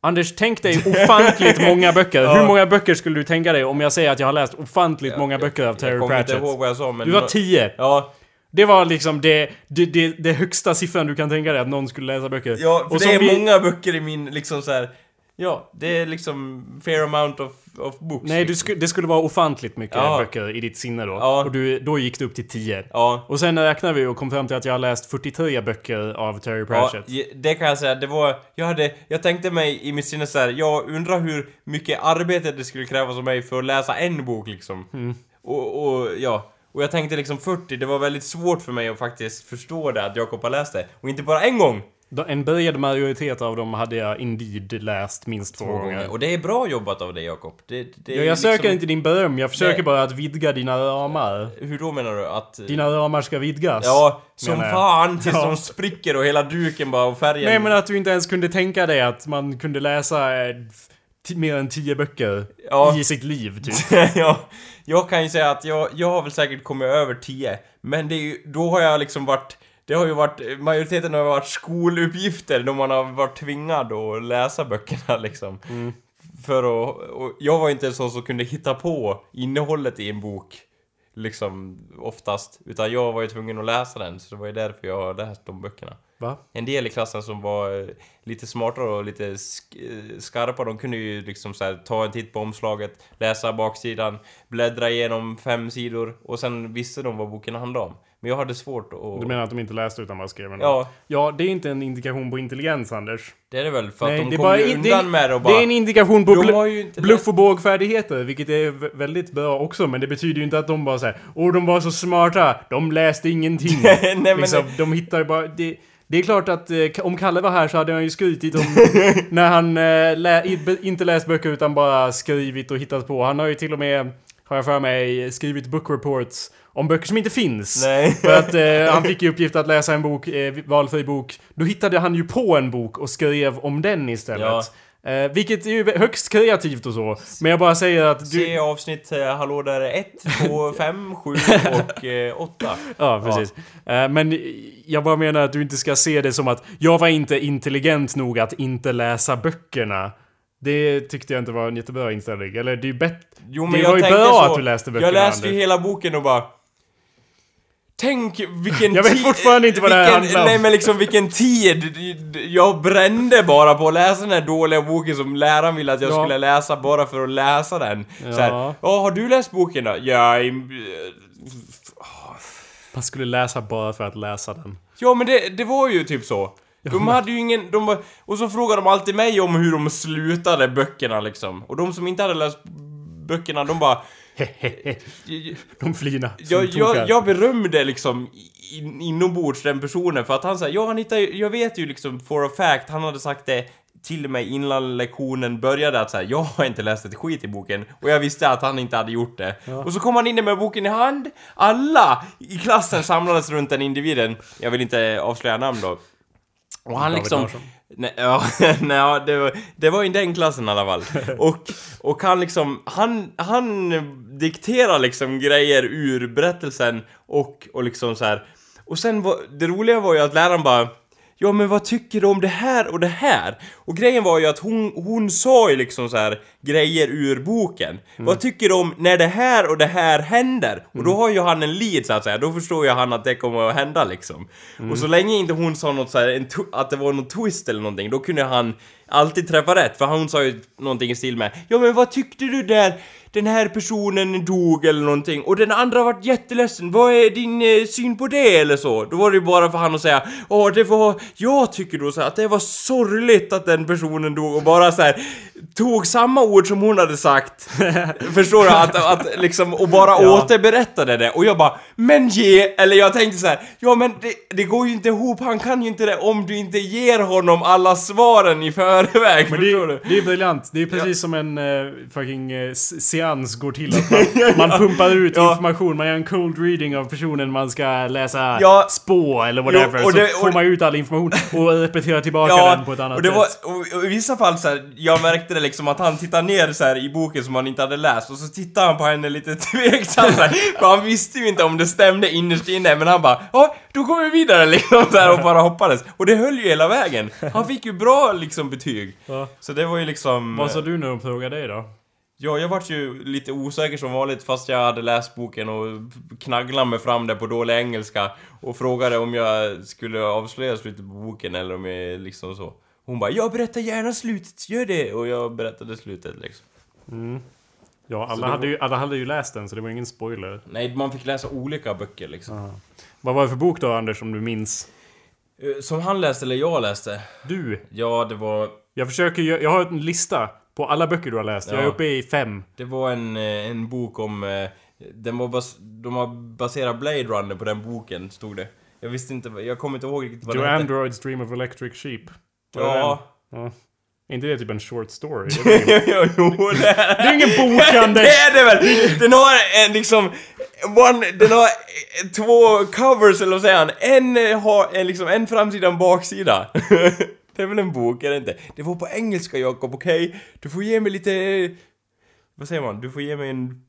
Anders, tänk dig [laughs] ofantligt många böcker. Ja. Hur många böcker skulle du tänka dig om jag säger att jag har läst ofantligt många böcker av Terry jag kommer Pratchett? inte ihåg vad jag sa men... Du var tio. Ja, Det var liksom det, det, det, det högsta siffran du kan tänka dig att någon skulle läsa böcker. Ja, för Och det är vi- många böcker i min liksom så här. Ja, det är liksom fair amount of, of books. Nej, du liksom. sku, det skulle vara ofantligt mycket Ja. böcker i ditt sinne då. Ja. Och du, då gick det upp till 10. Ja. Och sen räknade vi och kom fram till att jag har läst 43 böcker av Terry Ja, Pratchett. je- det kan jag säga, det var, jag hade, jag tänkte mig i mitt sinne så här, jag undrar hur mycket arbete det skulle krävas av mig för att läsa en bok liksom. Mm. Och, och ja, och jag tänkte liksom 40, det var väldigt svårt för mig att faktiskt förstå det, att Jakob har läst det. Och inte bara en gång! En bred majoritet av dem hade jag indeed läst minst två, gånger. Och det är bra jobbat av dig Jakob. Det, det Ja, jag liksom, söker inte din beröm, jag försöker Nej. bara att vidga dina ramar. Hur då menar du? Att... Dina ramar ska vidgas. Ja, som jag. fan tills [laughs] Ja. de spricker och hela duken bara och färgen... Nej men att du inte ens kunde tänka dig att man kunde läsa eh, mer än 10 böcker Ja. i sitt liv typ. [laughs] ja, jag kan ju säga att jag, jag har väl säkert kommit över 10 Men det är ju, då har jag liksom varit Det har ju varit, majoriteten har varit skoluppgifter då man har varit tvingad att läsa böckerna liksom För att, jag var inte en sån som kunde hitta på innehållet i en bok Liksom oftast Utan jag var ju tvungen att läsa den så det var ju därför jag har läst de böckerna Va? en del i klassen som var eh, lite smartare och lite sk- eh, skarpa, de kunde ju liksom så här, ta en titt på omslaget, läsa baksidan, bläddra igenom fem sidor och sen visste de vad boken handlade om. Men jag hade svårt att... Du menar att de inte läste utan bara skrev en Ja, Ja, det är inte en indikation på intelligens, Anders. det är det väl, för att de det är kom bara ju in- det är- undan med det och bara... Det är en indikation på de bl- har ju inte bluff och bågfärdigheter, vilket är v- väldigt bra också, men det betyder ju inte att de bara säger Åh, de var så smarta, de läste ingenting. [laughs] Nej, men- liksom, de hittar bara... Det, det är klart att eh, om Kalle var här så hade han ju skrytit om [laughs] när han eh, lä, i- inte läst böcker utan bara skrivit och hittat på. Han har ju till och med, har jag för mig, skrivit book reports om böcker som inte finns. Nej. [laughs] För att eh, han fick i uppgift att läsa en bok, eh, valfri bok. Då hittade han ju på en bok och skrev om den istället. Eh, vilket är ju högst kreativt och så. Men jag bara säger att du... Se avsnitt eh, Hallå där är 1, 2, 5, 7 och eh, 8. Ja, precis. Eh, men jag bara menar att du inte ska se det som att jag var inte intelligent nog att inte läsa böckerna. Det tyckte jag inte var en jättebra inställning. Eller det är ju bättre... Jo Det men var jag ju tänkte bra så, att du läste böckerna, Jag läste ju hela boken och bara... Tänk vilken Jag vet tid- fortfarande inte vad det här vilken, handlar om. Nej men liksom vilken tid jag brände bara på att läsa den här dåliga boken som läraren ville att jag Ja. skulle läsa bara för att läsa den. Ja. Så här, har du läst boken då? Ja, Man skulle läsa bara för att läsa den. ja men det, det var ju typ så. De hade ju ingen, de var, och så frågade de alltid mig om hur de slutade böckerna liksom. Och de som inte hade läst böckerna, de bara... [laughs] De flina. Jag, jag, jag berömde liksom in, inombords den personen för att han säger ja ju, jag vet ju liksom for a fact, han hade sagt det till mig innan lektionen började att säga jag har inte läst ett skit i boken och jag visste att han inte hade gjort det. Och så kom han in med boken i hand, alla i klassen samlades runt den individen, jag vill inte avslöja namn då. Och han David liksom... Larsson. Nej, [laughs] ja, nej, det, var, det var i den klassen i alla fall. Och, och han liksom, han, han dikterar liksom grejer ur berättelsen och, och liksom så här. Och sen var, det roliga var ju att läraren bara Ja men vad tycker du om det här och det här? Och grejen var ju att hon, hon sa ju liksom så här grejer ur boken. Vad tycker du om när det här och det här händer? Och då har ju han en lead så att säga, då förstår ju han att det kommer att hända liksom. Och så länge inte hon sa något så här, att det var någon twist eller någonting, då kunde han alltid träffa rätt. För hon sa ju någonting i stil med Ja men vad tyckte du där? Den här personen dog eller någonting och den andra vart jätteledsen. Vad är din eh, syn på det eller så? Då var det ju bara för han att säga Åh det var, jag tycker då så här, att det var sorgligt att den personen dog och bara så här tog samma ord som hon hade sagt. [laughs] Förstår du? Att, att liksom, och bara Ja. återberättade det. Och jag bara, men ge! Eller jag tänkte så här, ja men det, det går ju inte ihop, han kan ju inte det om du inte ger honom alla svaren i förväg. Men det, förstår du? det är briljant. Det är precis som en uh, fucking uh, seans går till. Att [laughs] man, man pumpar ut Ja. information, man gör en cold reading av personen man ska läsa Ja. spå eller whatever. Jo, och så det- får och- man ut all information och repeterar tillbaka Ja, den på ett annat och det sätt. var, och, och i vissa fall så här, jag märkte det liksom att han tittade ner så här i boken som han inte hade läst och så tittade han på henne lite [laughs] tveksamt så för han visste ju inte om det stämde innerst inne men han bara ja, då går vi vidare [laughs] liksom så här och bara hoppades. Och det höll ju hela vägen. Han fick ju bra liksom betyg. Ja. Så det var ju liksom... Vad sa du när de frågade dig då? Ja, jag vart ju lite osäker som vanligt fast jag hade läst boken och knagglade mig fram där på dålig engelska och frågade om jag skulle avslöja slutet på boken eller om jag liksom så. Hon bara 'Jag berättar gärna slutet, gör det!' och jag berättade slutet liksom. Ja, alla, hade var- ju, alla hade ju läst den så det var ingen spoiler. Nej, man fick läsa olika böcker liksom. Vad var det för bok då Anders, om du minns? Eh, Som han läste eller jag läste? Du! Ja, det var... Jag försöker jag har en lista på alla böcker du har läst. Jag är Ja. uppe i fem. Det var en, eh, en bok om... eh, Den var bas, de har baserat Blade Runner på den boken, stod det. Jag visste inte, jag kommer inte ihåg riktigt vad Do hette. Androids Dream of Electric Sheep. Var det Ja. ja. Inte det typ en short story? Det är ingen- jo, det är det är ingen bok [laughs] Det Anders! är det väl! Den har en liksom... One, den har två covers eller vad säger han? En har en, liksom en framsida och en baksida. [laughs] det är väl en bok, är det inte? Det var på engelska Jakob, okej? Du får ge mig lite... Vad säger man? Du får ge mig en...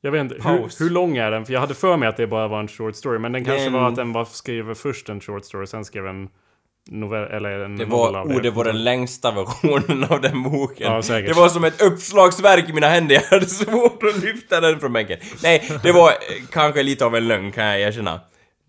Jag vet inte, hur, Paus. hur lång är den? För jag hade för mig att det bara var en short story. Men den kanske Den- var att den var skrev först en short story, sen skrev en novell, eller en Det var, av oh, det var den längsta versionen av den boken. Ja. Det var som ett uppslagsverk i mina händer, [laughs] jag hade svårt att lyfta den från bänken. Nej, det var eh, kanske lite av en lögn kan jag erkänna.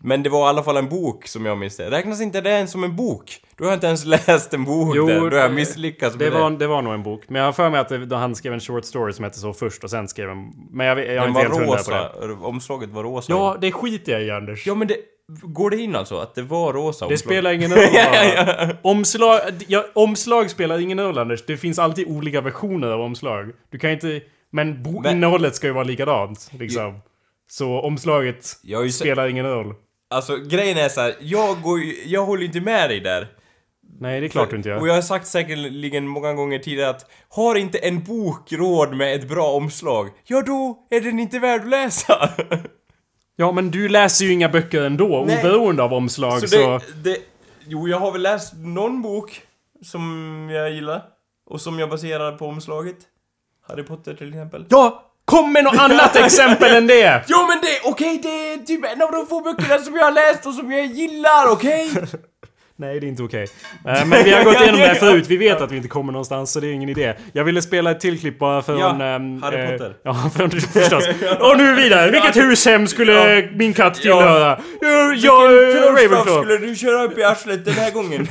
Men det var i alla fall en bok som jag minns det. Räknas inte det ens som en bok? Då har inte ens [laughs] läst en bok Jo, där, då har det- misslyckats Det med var, det. det var nog en bok. Men jag har för mig att det, han skrev en short story som hette så först och sen skrev en... Men jag, jag är inte helt var hundra på det. omslaget var rosa. Ja, det skiter jag i Anders. ja men det... Går det in alltså? Att det var rosa Det omslag? spelar ingen [laughs] roll. Omslag, ja, omslag spelar ingen roll Anders. Det finns alltid olika versioner av omslag. Du kan inte... Men, Men- innehållet ska ju vara likadant. Liksom. Så omslaget spelar ingen roll. Alltså grejen är så här, jag går ju, jag håller inte med dig där. Nej, det är klart du inte Och gör. jag har sagt säkerligen många gånger tidigare att har inte en bok råd med ett bra omslag, ja då är den inte värd att läsa. [laughs] Ja, men du läser ju inga böcker ändå, Nej. oberoende av omslag. Så Så, det, det... Jo, jag har väl läst någon bok som jag gillar. Och som jag baserar på omslaget. Harry Potter till exempel. Ja! Kom med något annat [laughs] exempel än det! Jo men det, okej det är typ en av de få böckerna som jag har läst och som jag gillar, okej? [laughs] Nej, det är inte okej. Eh, Men vi har gått igenom det här [laughs] förut. Vi vet att vi inte kommer någonstans, så det är ingen idé. Jag ville spela ett till klipp bara från... Ja, ehm, Harry eh, Potter. Ja, från, förstås. Och nu vidare. Vilket hushem skulle min katt tillhöra? Ja, ja, Ravenclaw. skulle du köra upp i arslet den här gången?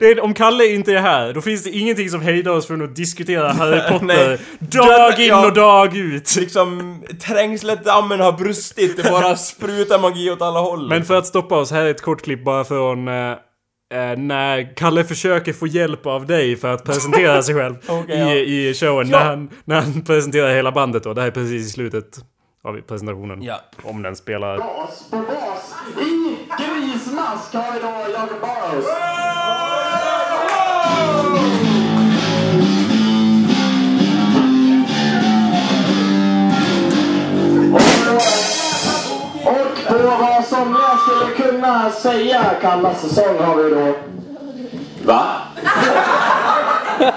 Är, om Kalle inte är här, då finns det ingenting som hejdar oss från att diskutera Harry [laughs] Potter dag in och dag ut. liksom, trängsletdammen har brustit, det bara [laughs] sprutar magi åt alla håll. Men för att stoppa oss, här är ett kort klipp bara från eh, eh, när Kalle försöker få hjälp av dig för att presentera sig själv [laughs] Okej, i, ja. i showen. Ja. När, han, när han presenterar hela bandet då. Det här är precis i slutet av presentationen. Ja. Om den spelar. Bas på bas. I grismask har vi då Jacob Barrows. Och på vad somliga skulle kunna säga kallas säsong har vi då... Va? [laughs] Vi. [laughs]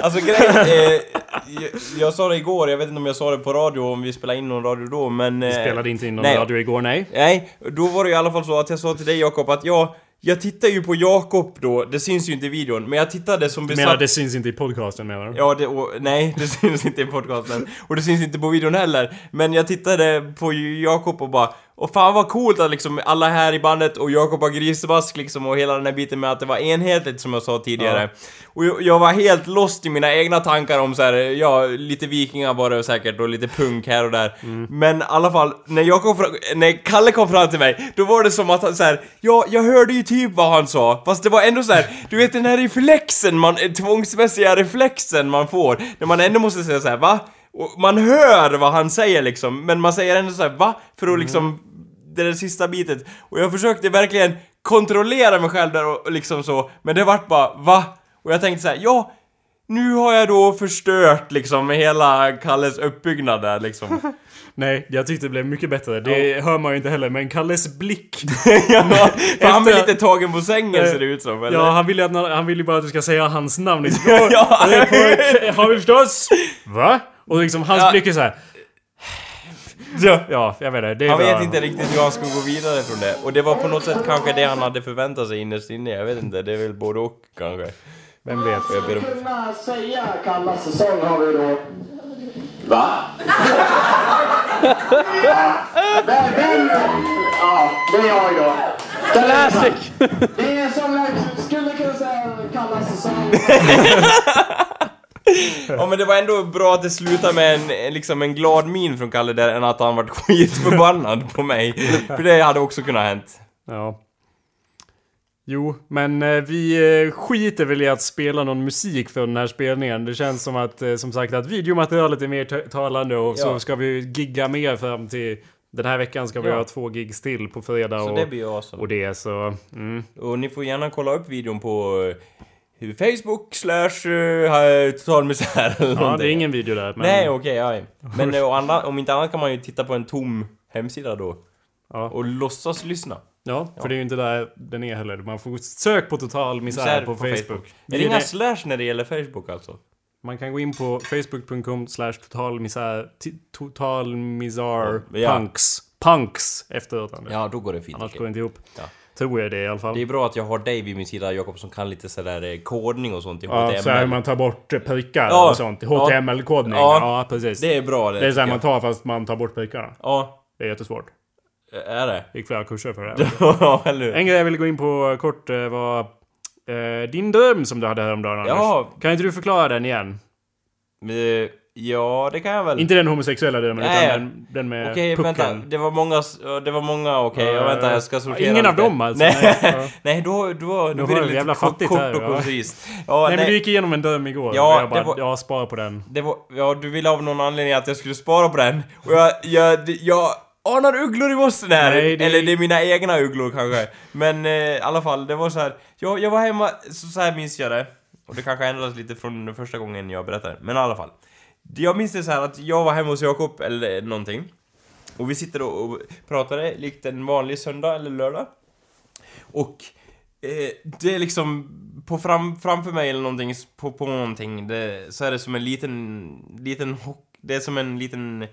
Alltså grejen, eh, jag, jag sa det igår, jag vet inte om jag sa det på radio, om vi spelade in någon radio då, men... Eh, Spelade inte in någon nej. radio igår, nej. Nej, då var det i alla fall så att jag sa till dig Jakob att jag, jag tittar ju på Jakob då, det syns ju inte i videon, men jag tittade som Du besatt... menar det syns inte i podcasten menar du? Ja, det, och, nej, det syns inte i podcasten. Och det syns inte på videon heller. Men jag tittade på Jakob och bara och fan vad coolt att liksom alla här i bandet och Jakob har grismask liksom och hela den här biten med att det var enhetligt som jag sa tidigare. Och jag, jag var helt lost i mina egna tankar om så här, ja, lite vikingar var det säkert och lite punk här och där. Men i alla fall, när Jakob, när Kalle kom fram till mig, då var det som att han så här, ja, jag hörde ju typ vad han sa, fast det var ändå så här, du vet den här reflexen, man, tvångsmässiga reflexen man får, när man ändå måste säga så här, va? Och man hör vad han säger liksom, men man säger ändå så här, va? För att liksom, det där sista bitet. Och jag försökte verkligen kontrollera mig själv där och liksom så, men det vart bara, va? Och jag tänkte så här, ja, nu har jag då förstört liksom med hela Kalles uppbyggnad där liksom. [laughs] Nej, jag tyckte det blev mycket bättre. Det hör man ju inte heller, men Kalles blick... [laughs] ja, för han Efter- lite tagen på sängen ser det ut som, eller? Ja, han vill ju att, han vill bara att du ska säga hans namn. [laughs] Ja. "Åh, det är på- Har vi förstås? Va? Och liksom hans Ja. blick är så här. Ja. Ja, jag vet inte. Det är Han bara- vet inte riktigt hur han ska gå vidare från det. Och det var på något sätt kanske det han hade förväntat sig innerst inne. Jag vet inte, det är väl både och kanske. Vem vet? Jag ber om... kunna säga kallas säsong har vi då... Va? ja, men, men, ja, det är jag då. Classic! Det är som jag skulle kunna säga kallas säsong. [laughs] Ja men det var ändå bra att det slutade med en, liksom en glad min från Kalle där än att han vart [laughs] skitförbannad på mig. För det hade också kunnat hänt. Ja. Jo, men eh, vi eh, skiter väl i att spela någon musik för den här spelningen. Det känns som att, eh, som sagt, att videomaterialet är mer ta- talande och så Ja. ska vi gigga mer fram till... Den här veckan ska vi Ja. ha två gigs till på fredag Så och, det blir awesome. och det så... Mm. Och ni får gärna kolla upp videon på Facebook slash uh, total misär eller Ja, det är ingen video där. Men, Nej okej, ja. Men och andra, om inte annat kan man ju titta på en tom hemsida då. Ja. Och låtsas lyssna. Ja, för det är ju inte där den är heller. Man får sök på total misär på, Facebook. Är Vi det är inga slash när det gäller Facebook alltså? Man kan gå in på facebook.com slash totalmisär... Totalmisär... Ja. Punks. Punks efteråt. Ja, då går det fint. Annars okej. går det inte ihop. Ja. Tror jag det i alla fall. Det är bra att jag har dig vid min sida Jakob som kan lite sådär eh, kodning och sånt i Ja, HTML. så här man tar bort eh, prickar Ja. och sånt. Ja. HTML-kodning. Ja. Ja. precis. Det är bra det. Det är så här tycker man tar fast man tar bort prickar. Ja, Det är jättesvårt. är det? Gick flera kurser för det. [laughs] Ja, eller hur? en grej jag ville gå in på kort eh, var eh, din dröm som du hade häromdagen Anders. Ja. Kan inte du förklara den igen? Eh, Ja, det kan jag väl. Inte den homosexuella drömmen Nej. utan den, den med Okej, pucken. vänta. Det var många... ja, Det var många, okej. Ja, jag ja, vänta, ja. jag ska sortera Ingen av lite. dem alltså, Nej, nej. [laughs] Ja. då, då, då blir det lite jävla fattigt kort och ja. koncist. Ja, Nej, nej, men du gick igenom en dröm igår. Ja, jag bara, var- jag sparar på den. det var, ja, du ville av någon anledning att jag skulle spara på den. Och jag, jag, det- jag anar ugglor i mossen här. Nej, det- Eller det är mina egna ugglor kanske. Men eh, i alla fall, det var så här. Jag, jag var hemma, så, så här minns jag det. Och det kanske ändrades lite från den första gången jag berättade. Men i alla fall. Jag minns det så här att jag var hemma hos Jakob eller någonting. Och vi sitter och, pratade likt en vanlig söndag eller lördag. Och eh, det är liksom på fram, framför mig eller någonting, på, på någonting, det, så är det som en liten, liten hock, det är som en liten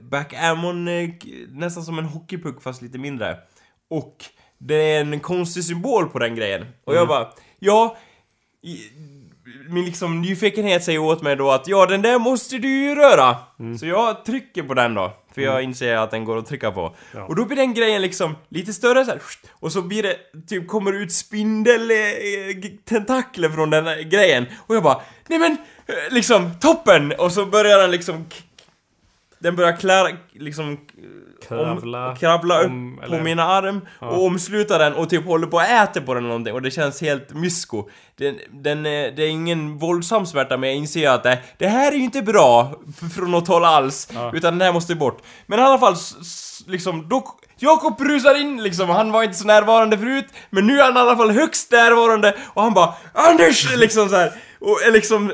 backgammon, eh, k- nästan som en hockeypuck fast lite mindre. Och det är en konstig symbol på den grejen. Och jag bara, ja... Min liksom nyfikenhet säger åt mig då att ja, den där måste du ju röra. Så jag trycker på den då. För jag inser att den går att trycka på. Ja. Och då blir den grejen liksom lite större så här, Och så blir det, typ kommer ut spindel eh, från den här grejen. Och jag bara, nej men, eh, liksom toppen! Och så börjar den liksom den börjar klära, liksom... Kravla om, kravla om- upp eller- på mina arm och omsluta den och typ håller på att äta på den eller någonting och det känns helt mysko. Den, den, är- det är ingen våldsam smärta men jag inser att det, det här är ju inte bra [laughs] från något håll alls. Utan den här måste bort. Men i alla fall, liksom, då... Jakob rusar in liksom, han var inte så närvarande förut, men nu är han i alla fall högst närvarande och han bara Anders! [laughs] Liksom så här. Och är liksom...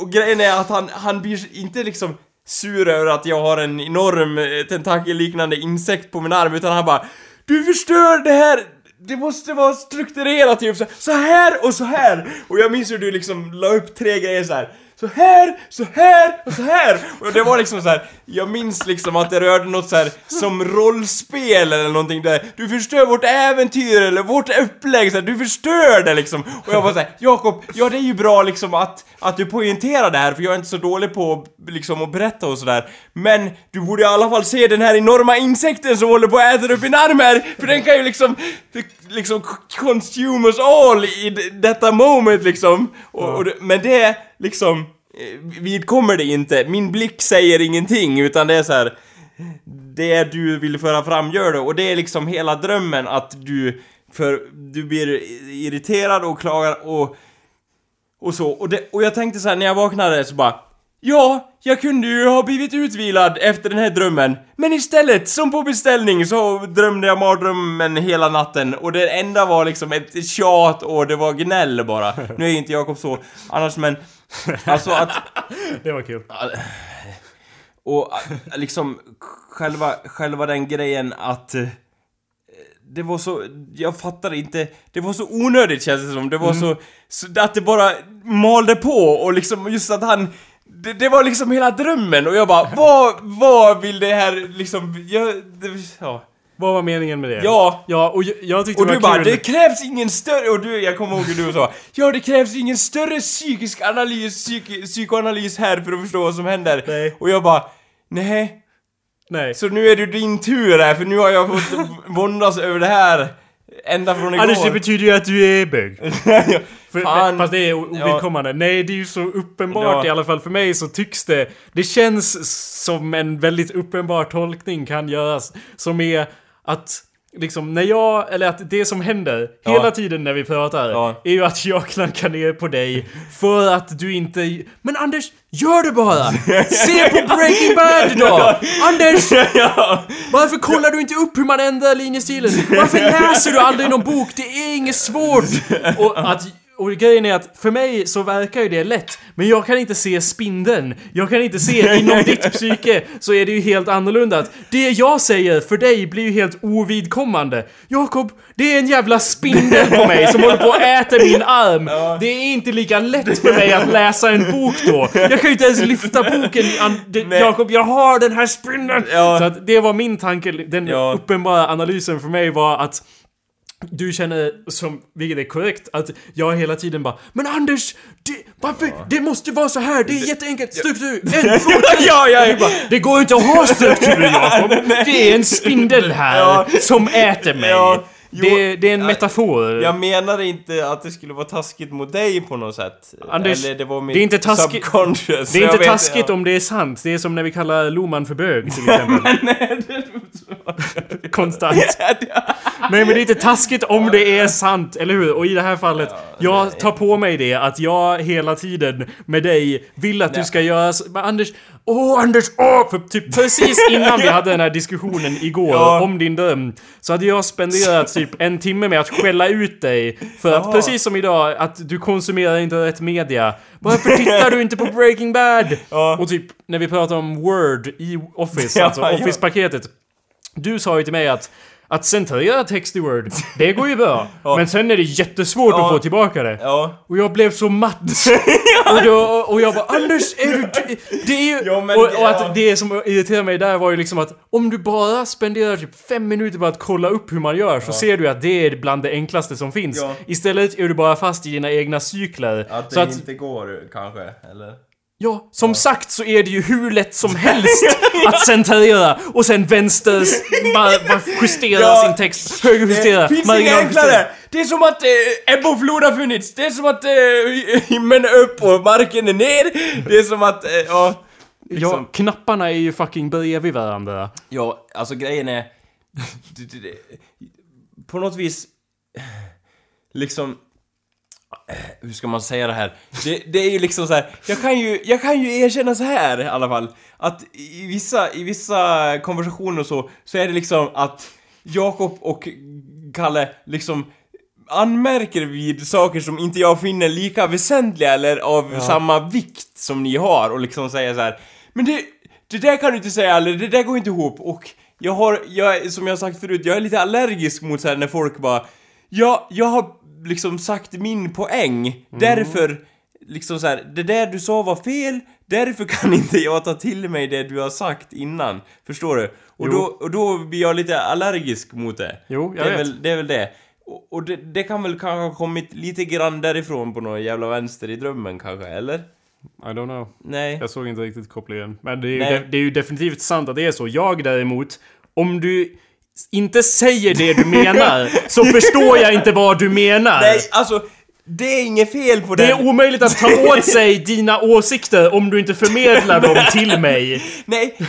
Och grejen är att han, han blir inte liksom sur över att jag har en enorm eh, tentakelliknande insekt på min arm utan han bara Du förstör det här! Det måste vara strukturerat typ så här och så här! Och jag minns hur du liksom la upp tre grejer så här. Så här, så här och så här! Och det var liksom så här. jag minns liksom att det rörde något så här som rollspel eller någonting där Du förstör vårt äventyr eller vårt upplägg så här, du förstör det liksom! Och jag var såhär, Jakob, ja det är ju bra liksom att, att du poängterar det här för jag är inte så dålig på liksom att berätta och sådär Men du borde i alla fall se den här enorma insekten som håller på att äta upp din arm här! För den kan ju liksom, liksom consume us all i detta moment liksom! Och, och det, men det liksom eh, vidkommer det inte. Min blick säger ingenting utan det är så här. Det du vill föra fram gör det. Och det är liksom hela drömmen att du för du blir irriterad och klagar och och så. Och, det, och jag tänkte så här när jag vaknade så bara Ja, jag kunde ju ha blivit utvilad efter den här drömmen. Men istället, som på beställning, så drömde jag mardrömmen hela natten. Och det enda var liksom ett tjat och det var gnäll bara. Nu är ju inte Jakob så. Annars men [laughs] Alltså att [laughs] Det var kul. och äh, liksom själva, själva den grejen att eh, det var så, jag fattar inte, det var så onödigt känns det som. Det var så, så, att det bara malde på och liksom just att han det, det var liksom hela drömmen och jag bara vad, vad vill det här liksom, jag, det, ja. Vad var meningen med det? Ja. Ja, och jag, jag tyckte Och det du var bara, kul. det krävs ingen större... Och du, jag kommer ihåg hur du sa Ja, det krävs ingen större psykisk analys, psyk, psykoanalys här för att förstå vad som händer. Nej. Och jag bara, nej. Nej. Så nu är det din tur här, för nu har jag fått våndas över det här ända från igår. Anders, det betyder ju att du är bög. [laughs] För, Fan. Fast det är o- Ja. ovidkommande. Nej, det är ju så uppenbart Ja. i alla fall för mig så tycks det. Det känns som en väldigt uppenbar tolkning kan göras. Som är att Liksom när jag, eller att det som händer Ja. hela tiden när vi pratar Ja. är ju att jag klankar ner på dig för att du inte... Men Anders, gör det bara! Se på [laughs] Breaking Bad [laughs] då! Anders! Varför kollar du inte upp hur man ändrar linjestilen? Varför [laughs] läser du aldrig någon bok? Det är inget svårt! Och, att, och grejen är att för mig så verkar ju det lätt, men jag kan inte se spindeln. Jag kan inte se inom ditt psyke så är det ju helt annorlunda. Att det jag säger för dig blir ju helt ovidkommande. Jakob, det är en jävla spindel på mig som håller på att äta min arm. Det är inte lika lätt för mig att läsa en bok då. Jag kan ju inte ens lyfta boken. Jakob, jag har den här spindeln! Ja. Så att det var min tanke, den Ja. uppenbara analysen för mig var att du känner, som, vilket är korrekt, att jag hela tiden bara Men Anders! Det, varför? Det måste vara så här, det är jätteenkelt! Struktur! En, [laughs] två, tre! ja, ja, ja. Bara, Det går inte att ha struktur [laughs] Jakob! Det är en spindel här Ja. som äter mig! Jo, det, det är en metafor. Jag menade inte att det skulle vara taskigt mot dig på något sätt. Anders, Eller det var mitt det är inte taskigt- subconscious. det är Jag inte vet- taskigt ja. om det är sant. Det är som när vi kallar Loman för bög till [laughs] exempel. Konstant. [laughs] Nej men det är inte taskigt om det är sant, eller hur? Och i det här fallet, jag tar på mig det att jag hela tiden med dig vill att du ska göra... Men Anders, åh Anders, åh! För typ precis [laughs] innan vi hade den här diskussionen igår Ja. om din dröm Så hade jag spenderat typ en timme med att skälla ut dig För att precis som idag, att du konsumerar inte rätt media Varför tittar du inte på Breaking Bad? [laughs] Ja. Och typ när vi pratar om Word i Office, [laughs] alltså. Office-paketet Du sa ju till mig att att centrera text i Word, det går ju bra. [laughs] Ja. Men sen är det jättesvårt Ja. att få tillbaka det. Ja. Och jag blev så matt. [laughs] Och, då, och jag bara Anders, är du... Det, är ju... Ja, men och, det- och att det som irriterade mig där var ju liksom att om du bara spenderar typ fem minuter på att kolla upp hur man gör så ser du att det är bland det enklaste som finns. Istället är du bara fast i dina egna cykler. Att det att, inte går kanske, eller? Ja, som sagt så är det ju hur lätt som [laughs] helst att centrera och sen vänster bara, bara justera Ja. sin text, högerjustera, Finns inget enklare! Det är som att eh, ebba och flod har funnits, det är som att eh, himlen är upp och marken är ner, det är som att, eh, ja... Liksom. Ja, knapparna är ju fucking bredvid varandra. Ja, alltså grejen är... det- det- det- På något vis... Liksom... Hur ska man säga det här? Det, det är ju liksom så här. Jag kan ju, jag kan ju erkänna så här i alla fall. Att i vissa, i vissa konversationer och så, så är det liksom att Jakob och Kalle liksom anmärker vid saker som inte jag finner lika väsentliga eller av samma vikt som ni har och liksom säger så här. Men det, det där kan du inte säga eller det där går inte ihop och jag har, jag, som jag har sagt förut, jag är lite allergisk mot så här när folk bara Ja, jag har liksom sagt min poäng, därför liksom så här, det där du sa var fel, därför kan [laughs] inte jag ta till mig det du har sagt innan. Förstår du? Och, Jo. då, och då blir jag lite allergisk mot det. Jo, jag det är vet. Väl, det är väl det. Och, och det, det kan väl kanske ha kommit lite grann därifrån på någon jävla vänster i drömmen kanske, eller? I don't know. Nej. Jag såg inte riktigt kopplingen. Men det är, ju Nej. de, det är ju definitivt sant att det är så. Jag däremot, om du inte säger det du menar, så förstår jag inte vad du menar. Nej, alltså, det är inget fel på Det den. är omöjligt att ta åt sig dina åsikter om du inte förmedlar dem till mig. Nej, eh,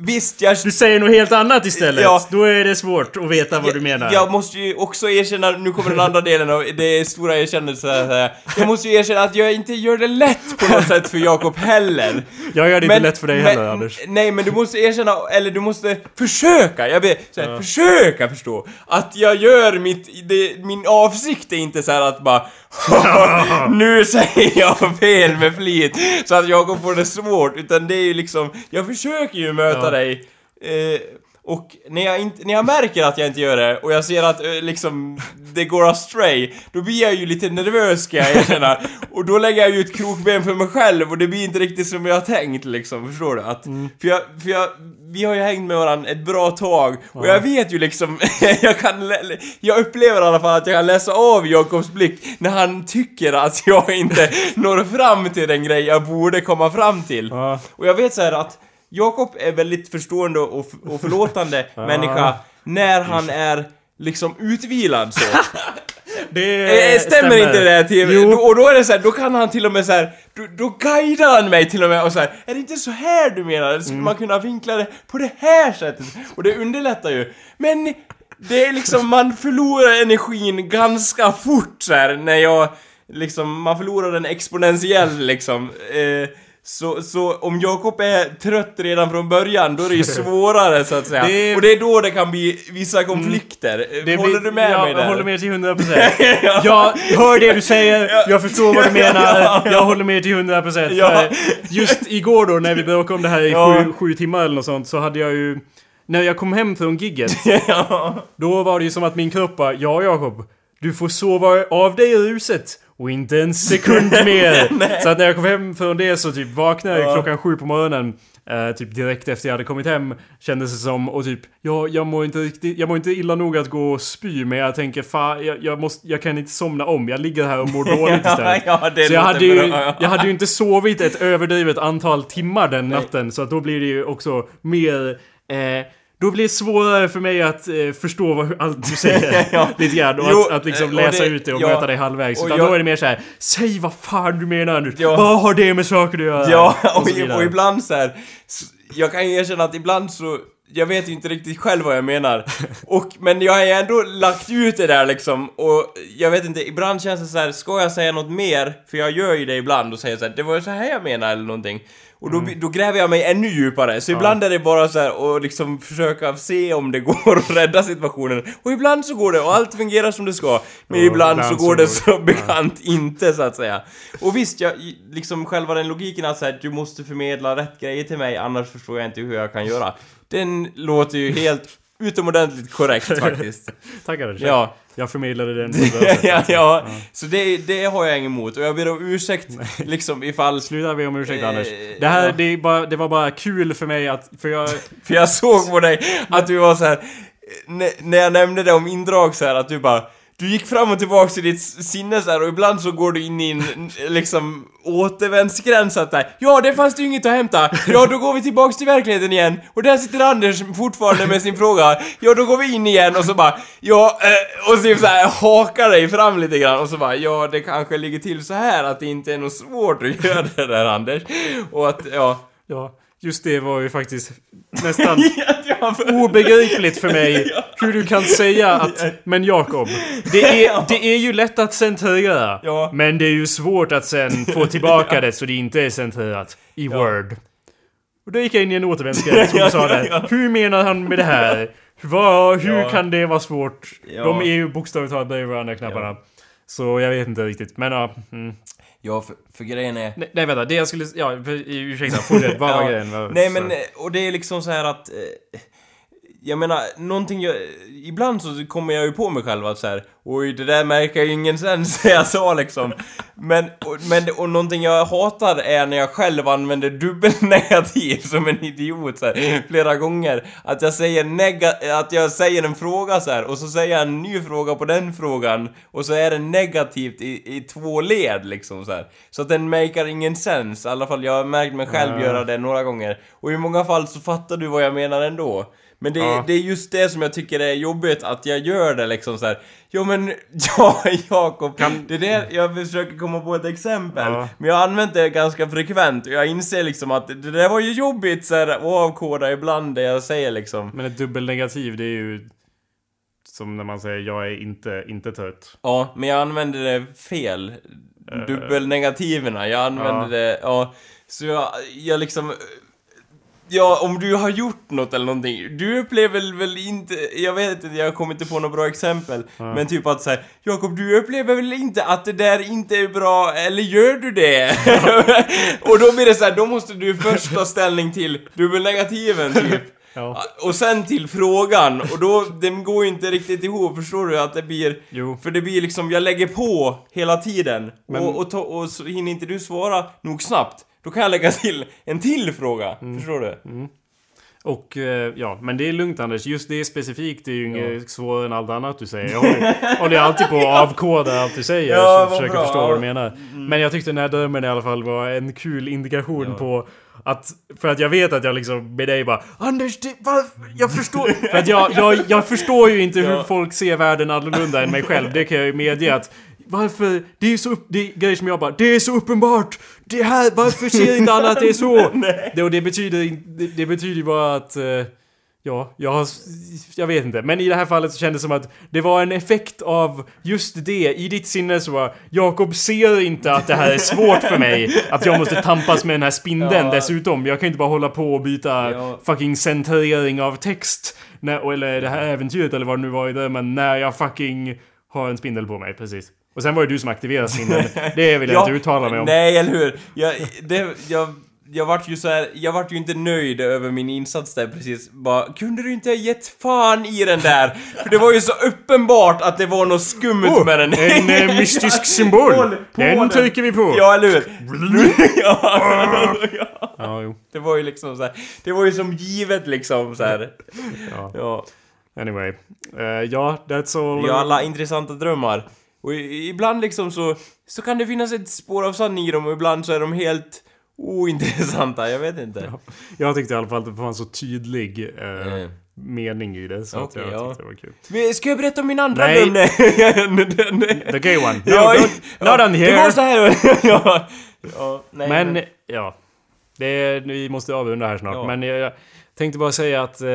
visst, jag... Du säger något helt annat istället. Ja. Då är det svårt att veta vad du menar. Jag måste ju också erkänna, nu kommer den andra delen av det stora erkännelsen. Jag måste ju erkänna att jag inte gör det lätt på något sätt för Jakob heller. Jag gör det inte lätt för dig heller, Anders. Nej, men du måste erkänna, eller du måste försöka, jag ber, så här, försöka förstå att jag gör mitt, det, min avsikt är inte så här att bara [laughs] nu säger jag fel med flit så att Jakob får det svårt, utan det är ju liksom, jag försöker ju möta Ja. Dig eh, och när jag, inte, när jag märker att jag inte gör det och jag ser att eh, liksom det går astray, då blir jag ju lite nervös ska jag erkänna. [laughs] Och då lägger jag ju ett krokben för mig själv och det blir inte riktigt som jag har tänkt liksom, förstår du? Att, för, jag, för jag, vi har ju hängt med varandra ett bra tag och jag vet ju liksom, [laughs] jag kan, jag upplever i alla fall att jag kan läsa av Jakobs blick när han tycker att jag inte [laughs] når fram till den grej jag borde komma fram till. Och jag vet så här att Jakob är väldigt förstående och, och förlåtande [laughs] människa när han är liksom utvilad så. [laughs] Det Eh, stämmer, inte det till Jo. Och då är det så här, då kan han till och med så här, då, då guidar han mig till och med och så här, är det inte så här du menar? Skulle Mm. man kunna vinkla det på det här sättet? Och det underlättar ju. Men det är liksom, man förlorar energin ganska fort så här när jag liksom, man förlorar den exponentiellt liksom. Eh, så, så om Jakob är trött redan från början, då är det ju [laughs] svårare så att säga. Det- Och det är då det kan bli vissa konflikter. Eh, Det Håller blir- du med ja, mig där? Jag håller med till 100%. [laughs] Jag hör det du säger, jag förstår vad du menar, Ja. jag håller med till 100%. Ja. Just igår då när vi bråkade om det här i Ja. sju, sju timmar eller något sånt så hade jag ju... När jag kom hem från gigget, [laughs] ja. då var det ju som att min kropp bara, Ja Jakob, du får sova av dig i ruset och inte en sekund [laughs] mer. så att när jag kom hem från det så typ vaknade jag Ja. klockan sju på morgonen. eh, typ direkt efter jag hade kommit hem kändes det som och typ ja, jag mår inte riktigt, jag mår inte illa nog att gå och spy men jag tänker fan jag, jag måste, jag kan inte somna om. Jag ligger här och mår [laughs] dåligt istället. ja, så jag hade, ju, jag hade ju inte sovit ett överdrivet antal timmar den natten så att då blir det ju också mer eh, då blir det svårare för mig att eh, förstå vad, allt du säger. [laughs] Ja. Lite grann. Och Jo, att, att liksom och läsa det- ut det och ja. möta dig halvvägs. Utan jag- då är det mer så här: Säg vad fan du menar nu. Ja. Vad har det med saker att göra? Ja, Och och, och ibland så här. Jag kan ju erkänna att ibland så jag vet ju inte riktigt själv vad jag menar. [laughs] Och, men jag har ju ändå lagt ut det där liksom och jag vet inte, ibland känns det så här, ska jag säga något mer? För jag gör ju det ibland och säger så här, det var ju så här jag menar eller någonting. Och då, Mm. då gräver jag mig ännu djupare, så ibland är det bara så här och liksom försöka se om det går att rädda situationen. Och ibland så går det och allt fungerar som det ska. Men ibland, så ibland så går det som bekant inte så att säga. Och visst, jag, liksom själva den logiken att säga du måste förmedla rätt grejer till mig annars förstår jag inte hur jag kan göra. Den låter ju helt utomordentligt korrekt [laughs] faktiskt. Tackar. Ja. Jag förmedlade den [laughs] sätt. ja, ja, så det, det har jag inget emot. Och jag ber om ursäkt [laughs] liksom ifall... Sluta be om ursäkt Eh, Anders. Det här, ja. det, bara, det var bara kul för mig att... För jag... För jag såg på dig att du var så här. När jag nämnde det om indrag så här att du bara du gick fram och tillbaks i ditt sinne så här, och ibland så går du in i en liksom återvändsgräns att där, Ja, det fanns det ju inget att hämta. Ja, då går vi tillbaks till verkligheten igen. Och där sitter Anders fortfarande med sin fråga. Ja, då går vi in igen och så bara Ja, eh, och så typ så här hakar dig fram lite grann och så bara Ja, det kanske ligger till så här att det inte är något svårt att göra det där Anders. Och att, ja. Ja, just det var ju faktiskt nästan [laughs] obegripligt för mig hur du kan säga att [laughs] Men Jakob, det är, [laughs] det är ju lätt att centrera. Ja. Men det är ju svårt att sen få tillbaka [laughs] det så det inte är centrerat i Word. Och då gick jag in i en återvändsgränd som sa där. Hur menar han med det här? Vad, hur Ja. kan det vara svårt? Ja. De är ju bokstavligt talat bredvid varandra knapparna. Så jag vet inte riktigt. Men ja. Mm. Ja, för, för grejen är... Nej, nej vänta, det jag skulle... Ja, ursäkta. Fortsätt. Vad var Ja. grejen? Nej men, eh, och det är liksom så här att... Eh, jag menar, någonting jag... Ibland så kommer jag ju på mig själv att så här, Oj, det där märker ju ingen sens, [laughs] jag sa liksom. Men, och, men, och någonting jag hatar är när jag själv använder dubbelnegativ [laughs] som en idiot så här, flera gånger. Att jag säger nega, att jag säger en fråga så här, och så säger jag en ny fråga på den frågan. Och så är det negativt i, i två led liksom så här. Så att den makar ingen sens. I alla fall, jag har märkt mig själv Ja. göra det några gånger. Och i många fall så fattar du vad jag menar ändå. Men det, Ja. det är just det som jag tycker är jobbigt, att jag gör det liksom så här. Jo men, [laughs] ja Jakob, det är det jag försöker komma på ett exempel. Ja. Men jag har använt det ganska frekvent och jag inser liksom att det där var ju jobbigt så här, att avkoda ibland det jag säger liksom. Men ett dubbelnegativ, det är ju... Som när man säger jag är inte, inte trött. Ja, men jag använde det fel. Dubbelnegativerna, jag använde Ja. det, ja. Så jag, jag liksom... Ja, om du har gjort något eller någonting. Du upplever väl inte, jag vet inte, jag kommer inte på något bra exempel. Men typ att säga Jakob, du upplever väl inte att det där inte är bra, eller gör du det? [laughs] och då blir det så här, då måste du först ta ställning till dubbelnegativen typ. Ja. Och sen till frågan, och då, den går ju inte riktigt ihop, förstår du? Att det blir... Jo. För det blir liksom, jag lägger på hela tiden. Men- Och, och, ta, och så hinner inte du svara nog snabbt, då kan jag lägga till en till fråga. Mm. Förstår du? Och eh, ja, men det är lugnt Anders. Just det specifikt är ju inget svårare än allt annat du säger. Jag håller, håller alltid på [laughs] att avkoda allt du säger. Ja, så försöker bra. förstå vad du menar. Men jag tyckte den här drömmen i alla fall var en kul indikation på att, för att jag vet att jag liksom med dig bara Anders, det, va, jag förstår... [laughs] för att jag, jag, jag förstår ju inte hur Ja. folk ser världen annorlunda än mig själv. Det kan jag ju medge att varför? Det är ju så upp, det är grejer som jag bara, det är så uppenbart! Det här, varför ser inte alla att det är så? [laughs] det, och det betyder, det, det betyder bara att eh, Ja, jag har... Jag vet inte. Men i det här fallet så kändes det som att det var en effekt av just det. I ditt sinne så var Jakob ser inte att det här är svårt för mig. Att jag måste tampas med den här spindeln Ja. dessutom. Jag kan inte bara hålla på och byta Ja. fucking centrering av text. När, eller det här äventyret eller vad det nu var i det. Men när jag fucking har en spindel på mig. Precis. Och sen var det du som aktiverade spindeln. [laughs] Det vill jag inte uttala mig om. Nej, eller hur? Jag, det, jag, jag vart ju så här, jag vart ju inte nöjd över min insats där precis. Bara, kunde du inte ha gett fan i den där? För det var ju så uppenbart att det var något skumt Oh, med den. en eh, [laughs] mystisk symbol. På- på Den den. trycker vi på. Ja, eller hur? [laughs] ja, ja. Ja, jo. Det var ju liksom så här, det var ju som givet liksom så här. Ja. Ja. Anyway. Eh, ja, that's all. Vi har alla intressanta drömmar. Och i- ibland liksom så, så kan det finnas ett spår av sanning i dem och ibland så är de helt ointressanta, jag vet inte. Jag tyckte i alla fall att det en så tydlig eh, Mm. mening i det. Så att Okej, jag ja. tyckte det var kul. Men Ska jag berätta om min andra Nej. dröm? Nej. [laughs] The gay one. [laughs] No, Ja, don't, ja, not on Det here. var så här. [laughs] ja. ja, nej, Men, ja. Det är, vi måste avrunda här snart. Ja. Men jag, jag tänkte bara säga att... eh,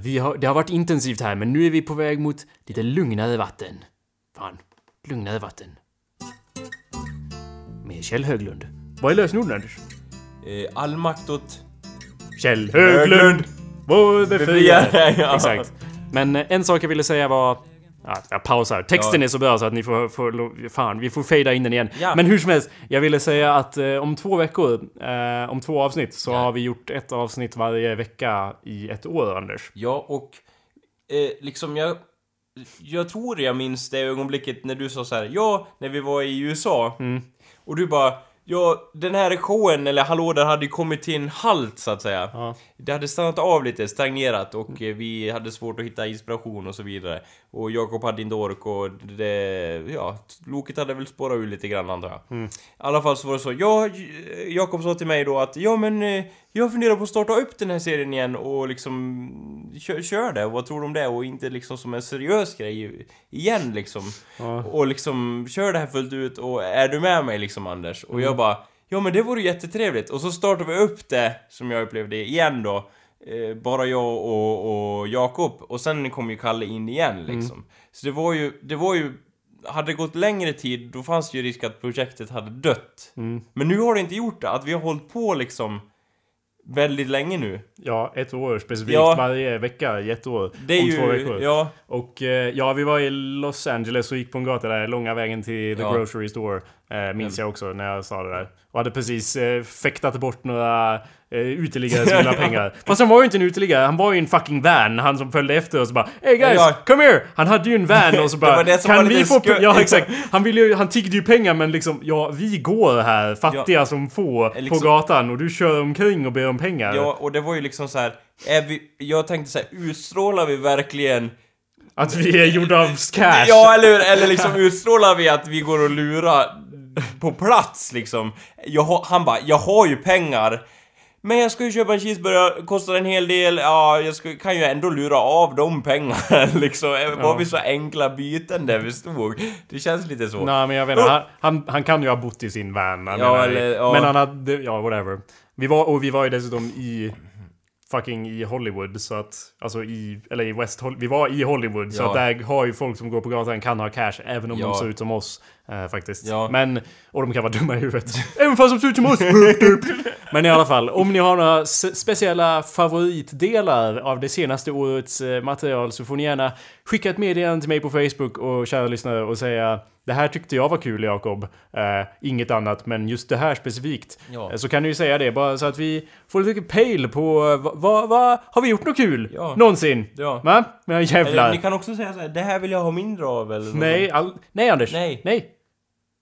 vi har, det har varit intensivt här, men nu är vi på väg mot lite lugnare vatten. Fan, lugnare vatten. Med Kjell Höglund. Vad är lösenorden, Anders? Eh, all makt åt... Kjell Höglund! Vår befriare! Befriare, ja. Exakt. Men eh, en sak jag ville säga var... Ja, jag pausar. Texten Ja. är så bra så att ni får... får fan, vi får fejda in den igen. Ja. Men hur som helst, jag ville säga att eh, om två veckor, eh, om två avsnitt, så har vi gjort ett avsnitt varje vecka i ett år, Anders. Ja, och eh, liksom jag... Jag tror jag minns det ögonblicket när du sa så här, ja, när vi var i USA. Och du bara, ja, den här showen, eller hallå där, hade ju kommit till en halt så att säga. Ja. Det hade stannat av lite, stagnerat och eh, vi hade svårt att hitta inspiration och så vidare. Och Jakob hade inte ork och det... Ja, loket hade väl spårat ur lite grann antar jag. I alla fall så var det så, ja, Jakob sa till mig då att ja men eh, jag funderar på att starta upp den här serien igen och liksom kö kör det, vad tror du om det? Och inte liksom som en seriös grej igen liksom. Och liksom kör det här fullt ut och är du med mig liksom Anders? Och jag bara Ja men det vore jättetrevligt. Och så startar vi upp det som jag upplevde igen då. Eh, Bara jag och, och Jakob. Och sen kom ju Kalle in igen liksom. Så det var ju, det var ju Hade det gått längre tid då fanns det ju risk att projektet hade dött. Men nu har det inte gjort det, att vi har hållit på liksom Väldigt länge nu Ja, ett år specifikt. Ja. Varje vecka i ett år. Det är om ju, två veckor. ja Och eh, ja, vi var i Los Angeles och gick på en gata där, långa vägen till The Ja. Grocery Store. Eh, minns jag också när jag sa det där. Och hade precis eh, fäktat bort några eh, uteliggare som ville ha [laughs] pengar. Fast han var ju inte en uteliggare, han var ju en fucking van. Han som följde efter oss och bara Hey guys, Ja. come here! Han hade ju en van och så [laughs] bara det var Kan vi få sku- pe-" Ja exakt! Han ville ju, han tiggde ju pengar men liksom Ja, vi går här, fattiga som få, Liksom- på gatan och du kör omkring och ber om pengar. Ja, och det var ju liksom så här. Är vi, jag tänkte så här, utstrålar vi verkligen Att vi är gjorda av [laughs] cash. Ja, eller? Eller liksom utstrålar vi att vi går och lurar på plats liksom. Jag han bara, jag har ju pengar. Men jag ska ju köpa en cheeseburgare, kostar en hel del, ja, jag ska, kan ju ändå lura av de pengarna [laughs] liksom. Var Ja. vi så enkla byten där vi stod? Det känns lite så. Nej men jag vet inte, han, han, han kan ju ha bott i sin van. Ja, eller- ja. Men han hade, ja whatever. Vi var, och vi var ju dessutom i fucking i Hollywood så att, alltså i, eller i West Hollywood, vi var i Hollywood så Ja. att där har ju folk som går på gatan kan ha cash även om Ja. de ser ut som oss. Eh, faktiskt. Ja. Men, och de kan vara dumma i huvudet. [laughs] även fast de ser ut som oss! [laughs] Men i alla fall, om ni har några speciella favoritdelar av det senaste årets eh, material så får ni gärna skicka ett meddelande till mig på Facebook och kära lyssnare och säga det här tyckte jag var kul Jakob. Eh, inget annat, men just det här specifikt. Ja. Eh, Så kan ni ju säga det, bara så att vi får lite pejl på vad, vad, vad har vi gjort något kul? Ja. Någonsin? Ja. Va? Men jävlar. Eller, ni kan också säga så här, det här vill jag ha mindre av eller Nej, all... nej Anders. Nej. Nej.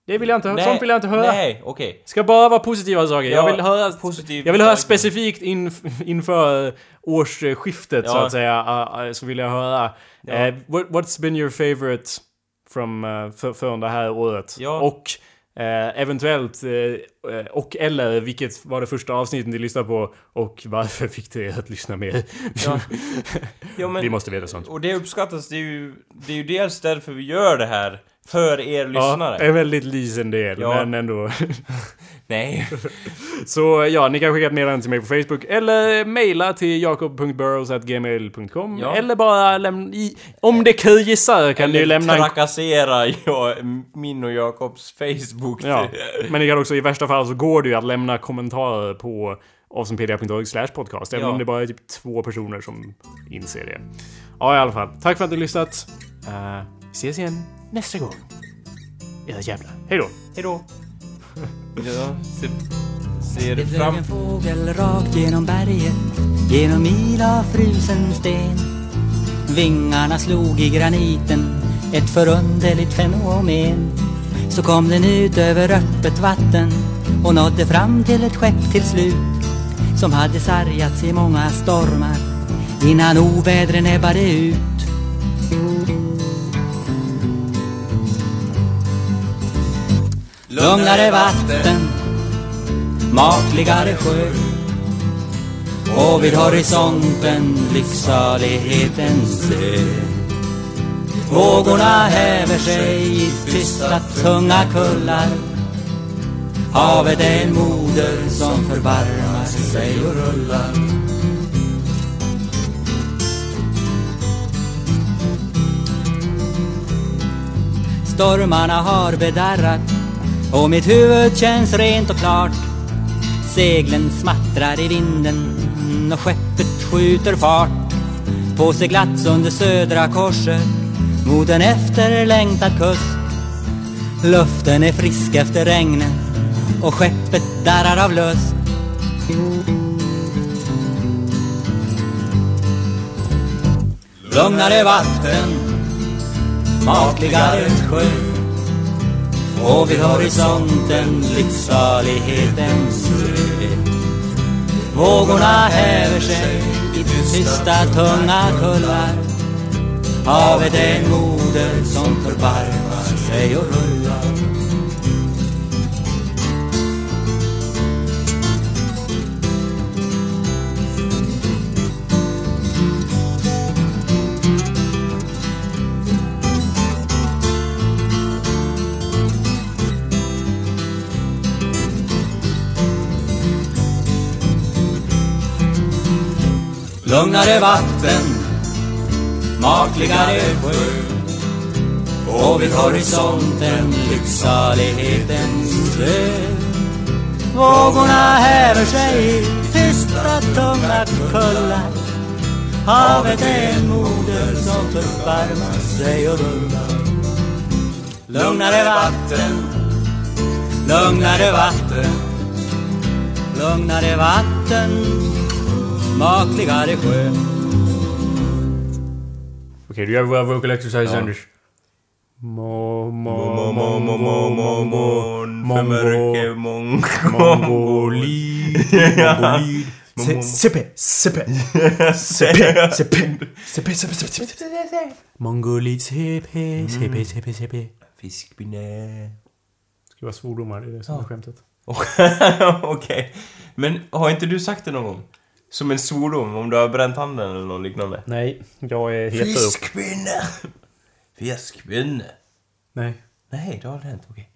Det vill jag inte höra. Nej, Sånt vill jag inte höra. Nej, okej. Ska bara vara positiva saker. jag Ja, vill höra, jag vill höra specifikt inf- [laughs] inför årsskiftet så Ja. att säga. uh, uh, så vill jag höra. Ja. eh, what, what's been your favorite from, uh, för, från det här året? Ja. Och eh, eventuellt, eh, eh, och eller vilket var det första avsnittet ni lyssnade på och varför fick det er att lyssna mer? Ja. [laughs] Ja, men, Vi måste veta sånt. Och det uppskattas, det är ju, det är ju dels därför vi gör det här. För er lyssnare. Ja, en väldigt liten del, Ja. men ändå. [laughs] Nej. [laughs] Så ja, ni kan skicka ett meddelande till mig på Facebook eller mejla till jakob.burrows.gmail.com Ja. Eller bara lämna... Om det krisar kan ni Eller lämna en... trakassera min och Jakobs Facebook. Ja, men ni kan också i värsta fall så går det ju att lämna kommentarer på awesomepedia.org slash podcast. Även Ja. om det bara är typ två personer som inser det. Ja, i alla fall. Tack för att ni lyssnat. Uh, ses igen nästa gång. Era jävlar. Hej då. Hejdå. [laughs] ja, ser, ser Det flög fram... en fågel rakt genom berget Genom mil av frusen sten Vingarna slog i graniten Ett förunderligt fenomen Så kom den ut över öppet vatten Och nådde fram till ett skepp till slut Som hade sargats i många stormar Innan ovädren ebbade ut Lugnare vatten makligare sjö och vid horisonten lycksalighetens ö. Vågorna häver sig i tysta tunga kullar. Havet är en moder som förbarmar sig och rullar. Stormarna har bedarrat och mitt huvud känns rent och klart Seglen smattrar i vinden och skeppet skjuter fart På seglats under södra korset mot en efterlängtad kust. Luften är frisk efter regnen och skeppet darrar av lust. Lugnare vatten, makligare sjö och vid horisonten lycksalighetens ö. Vågorna häver sig i tysta tunga kullar. Havet är en moder som förbarmar sig och rullar. Lugnare vatten, makligare sjö och vid horisonten lycksalighetens röd. Vågorna häver sig i tysta tunga kullar. Havet är en moder som förbarmar sig och rullar. Lugnare vatten, lugnare vatten, lugnare vatten makligare sjö. Okej, du gör våra vocal exercise, Anders. Mo, mo, mo, mo, mo, mo, mo, Mörke mong... Mongolid. Mongolid. CP, CP, CP, CP, CP, CP, CP, Mongolid, CP, CP, CP, CP. Fiskpinne. Det ska vara svordomar, är det som är skämtet. [laughs] Okej. Men har inte du sagt det någon gång? Som en svordom om du har bränt handen eller något liknande? Nej, jag är upp. Fiskpinne! Fiskpinne. Nej. Nej, det har aldrig hänt. Okej.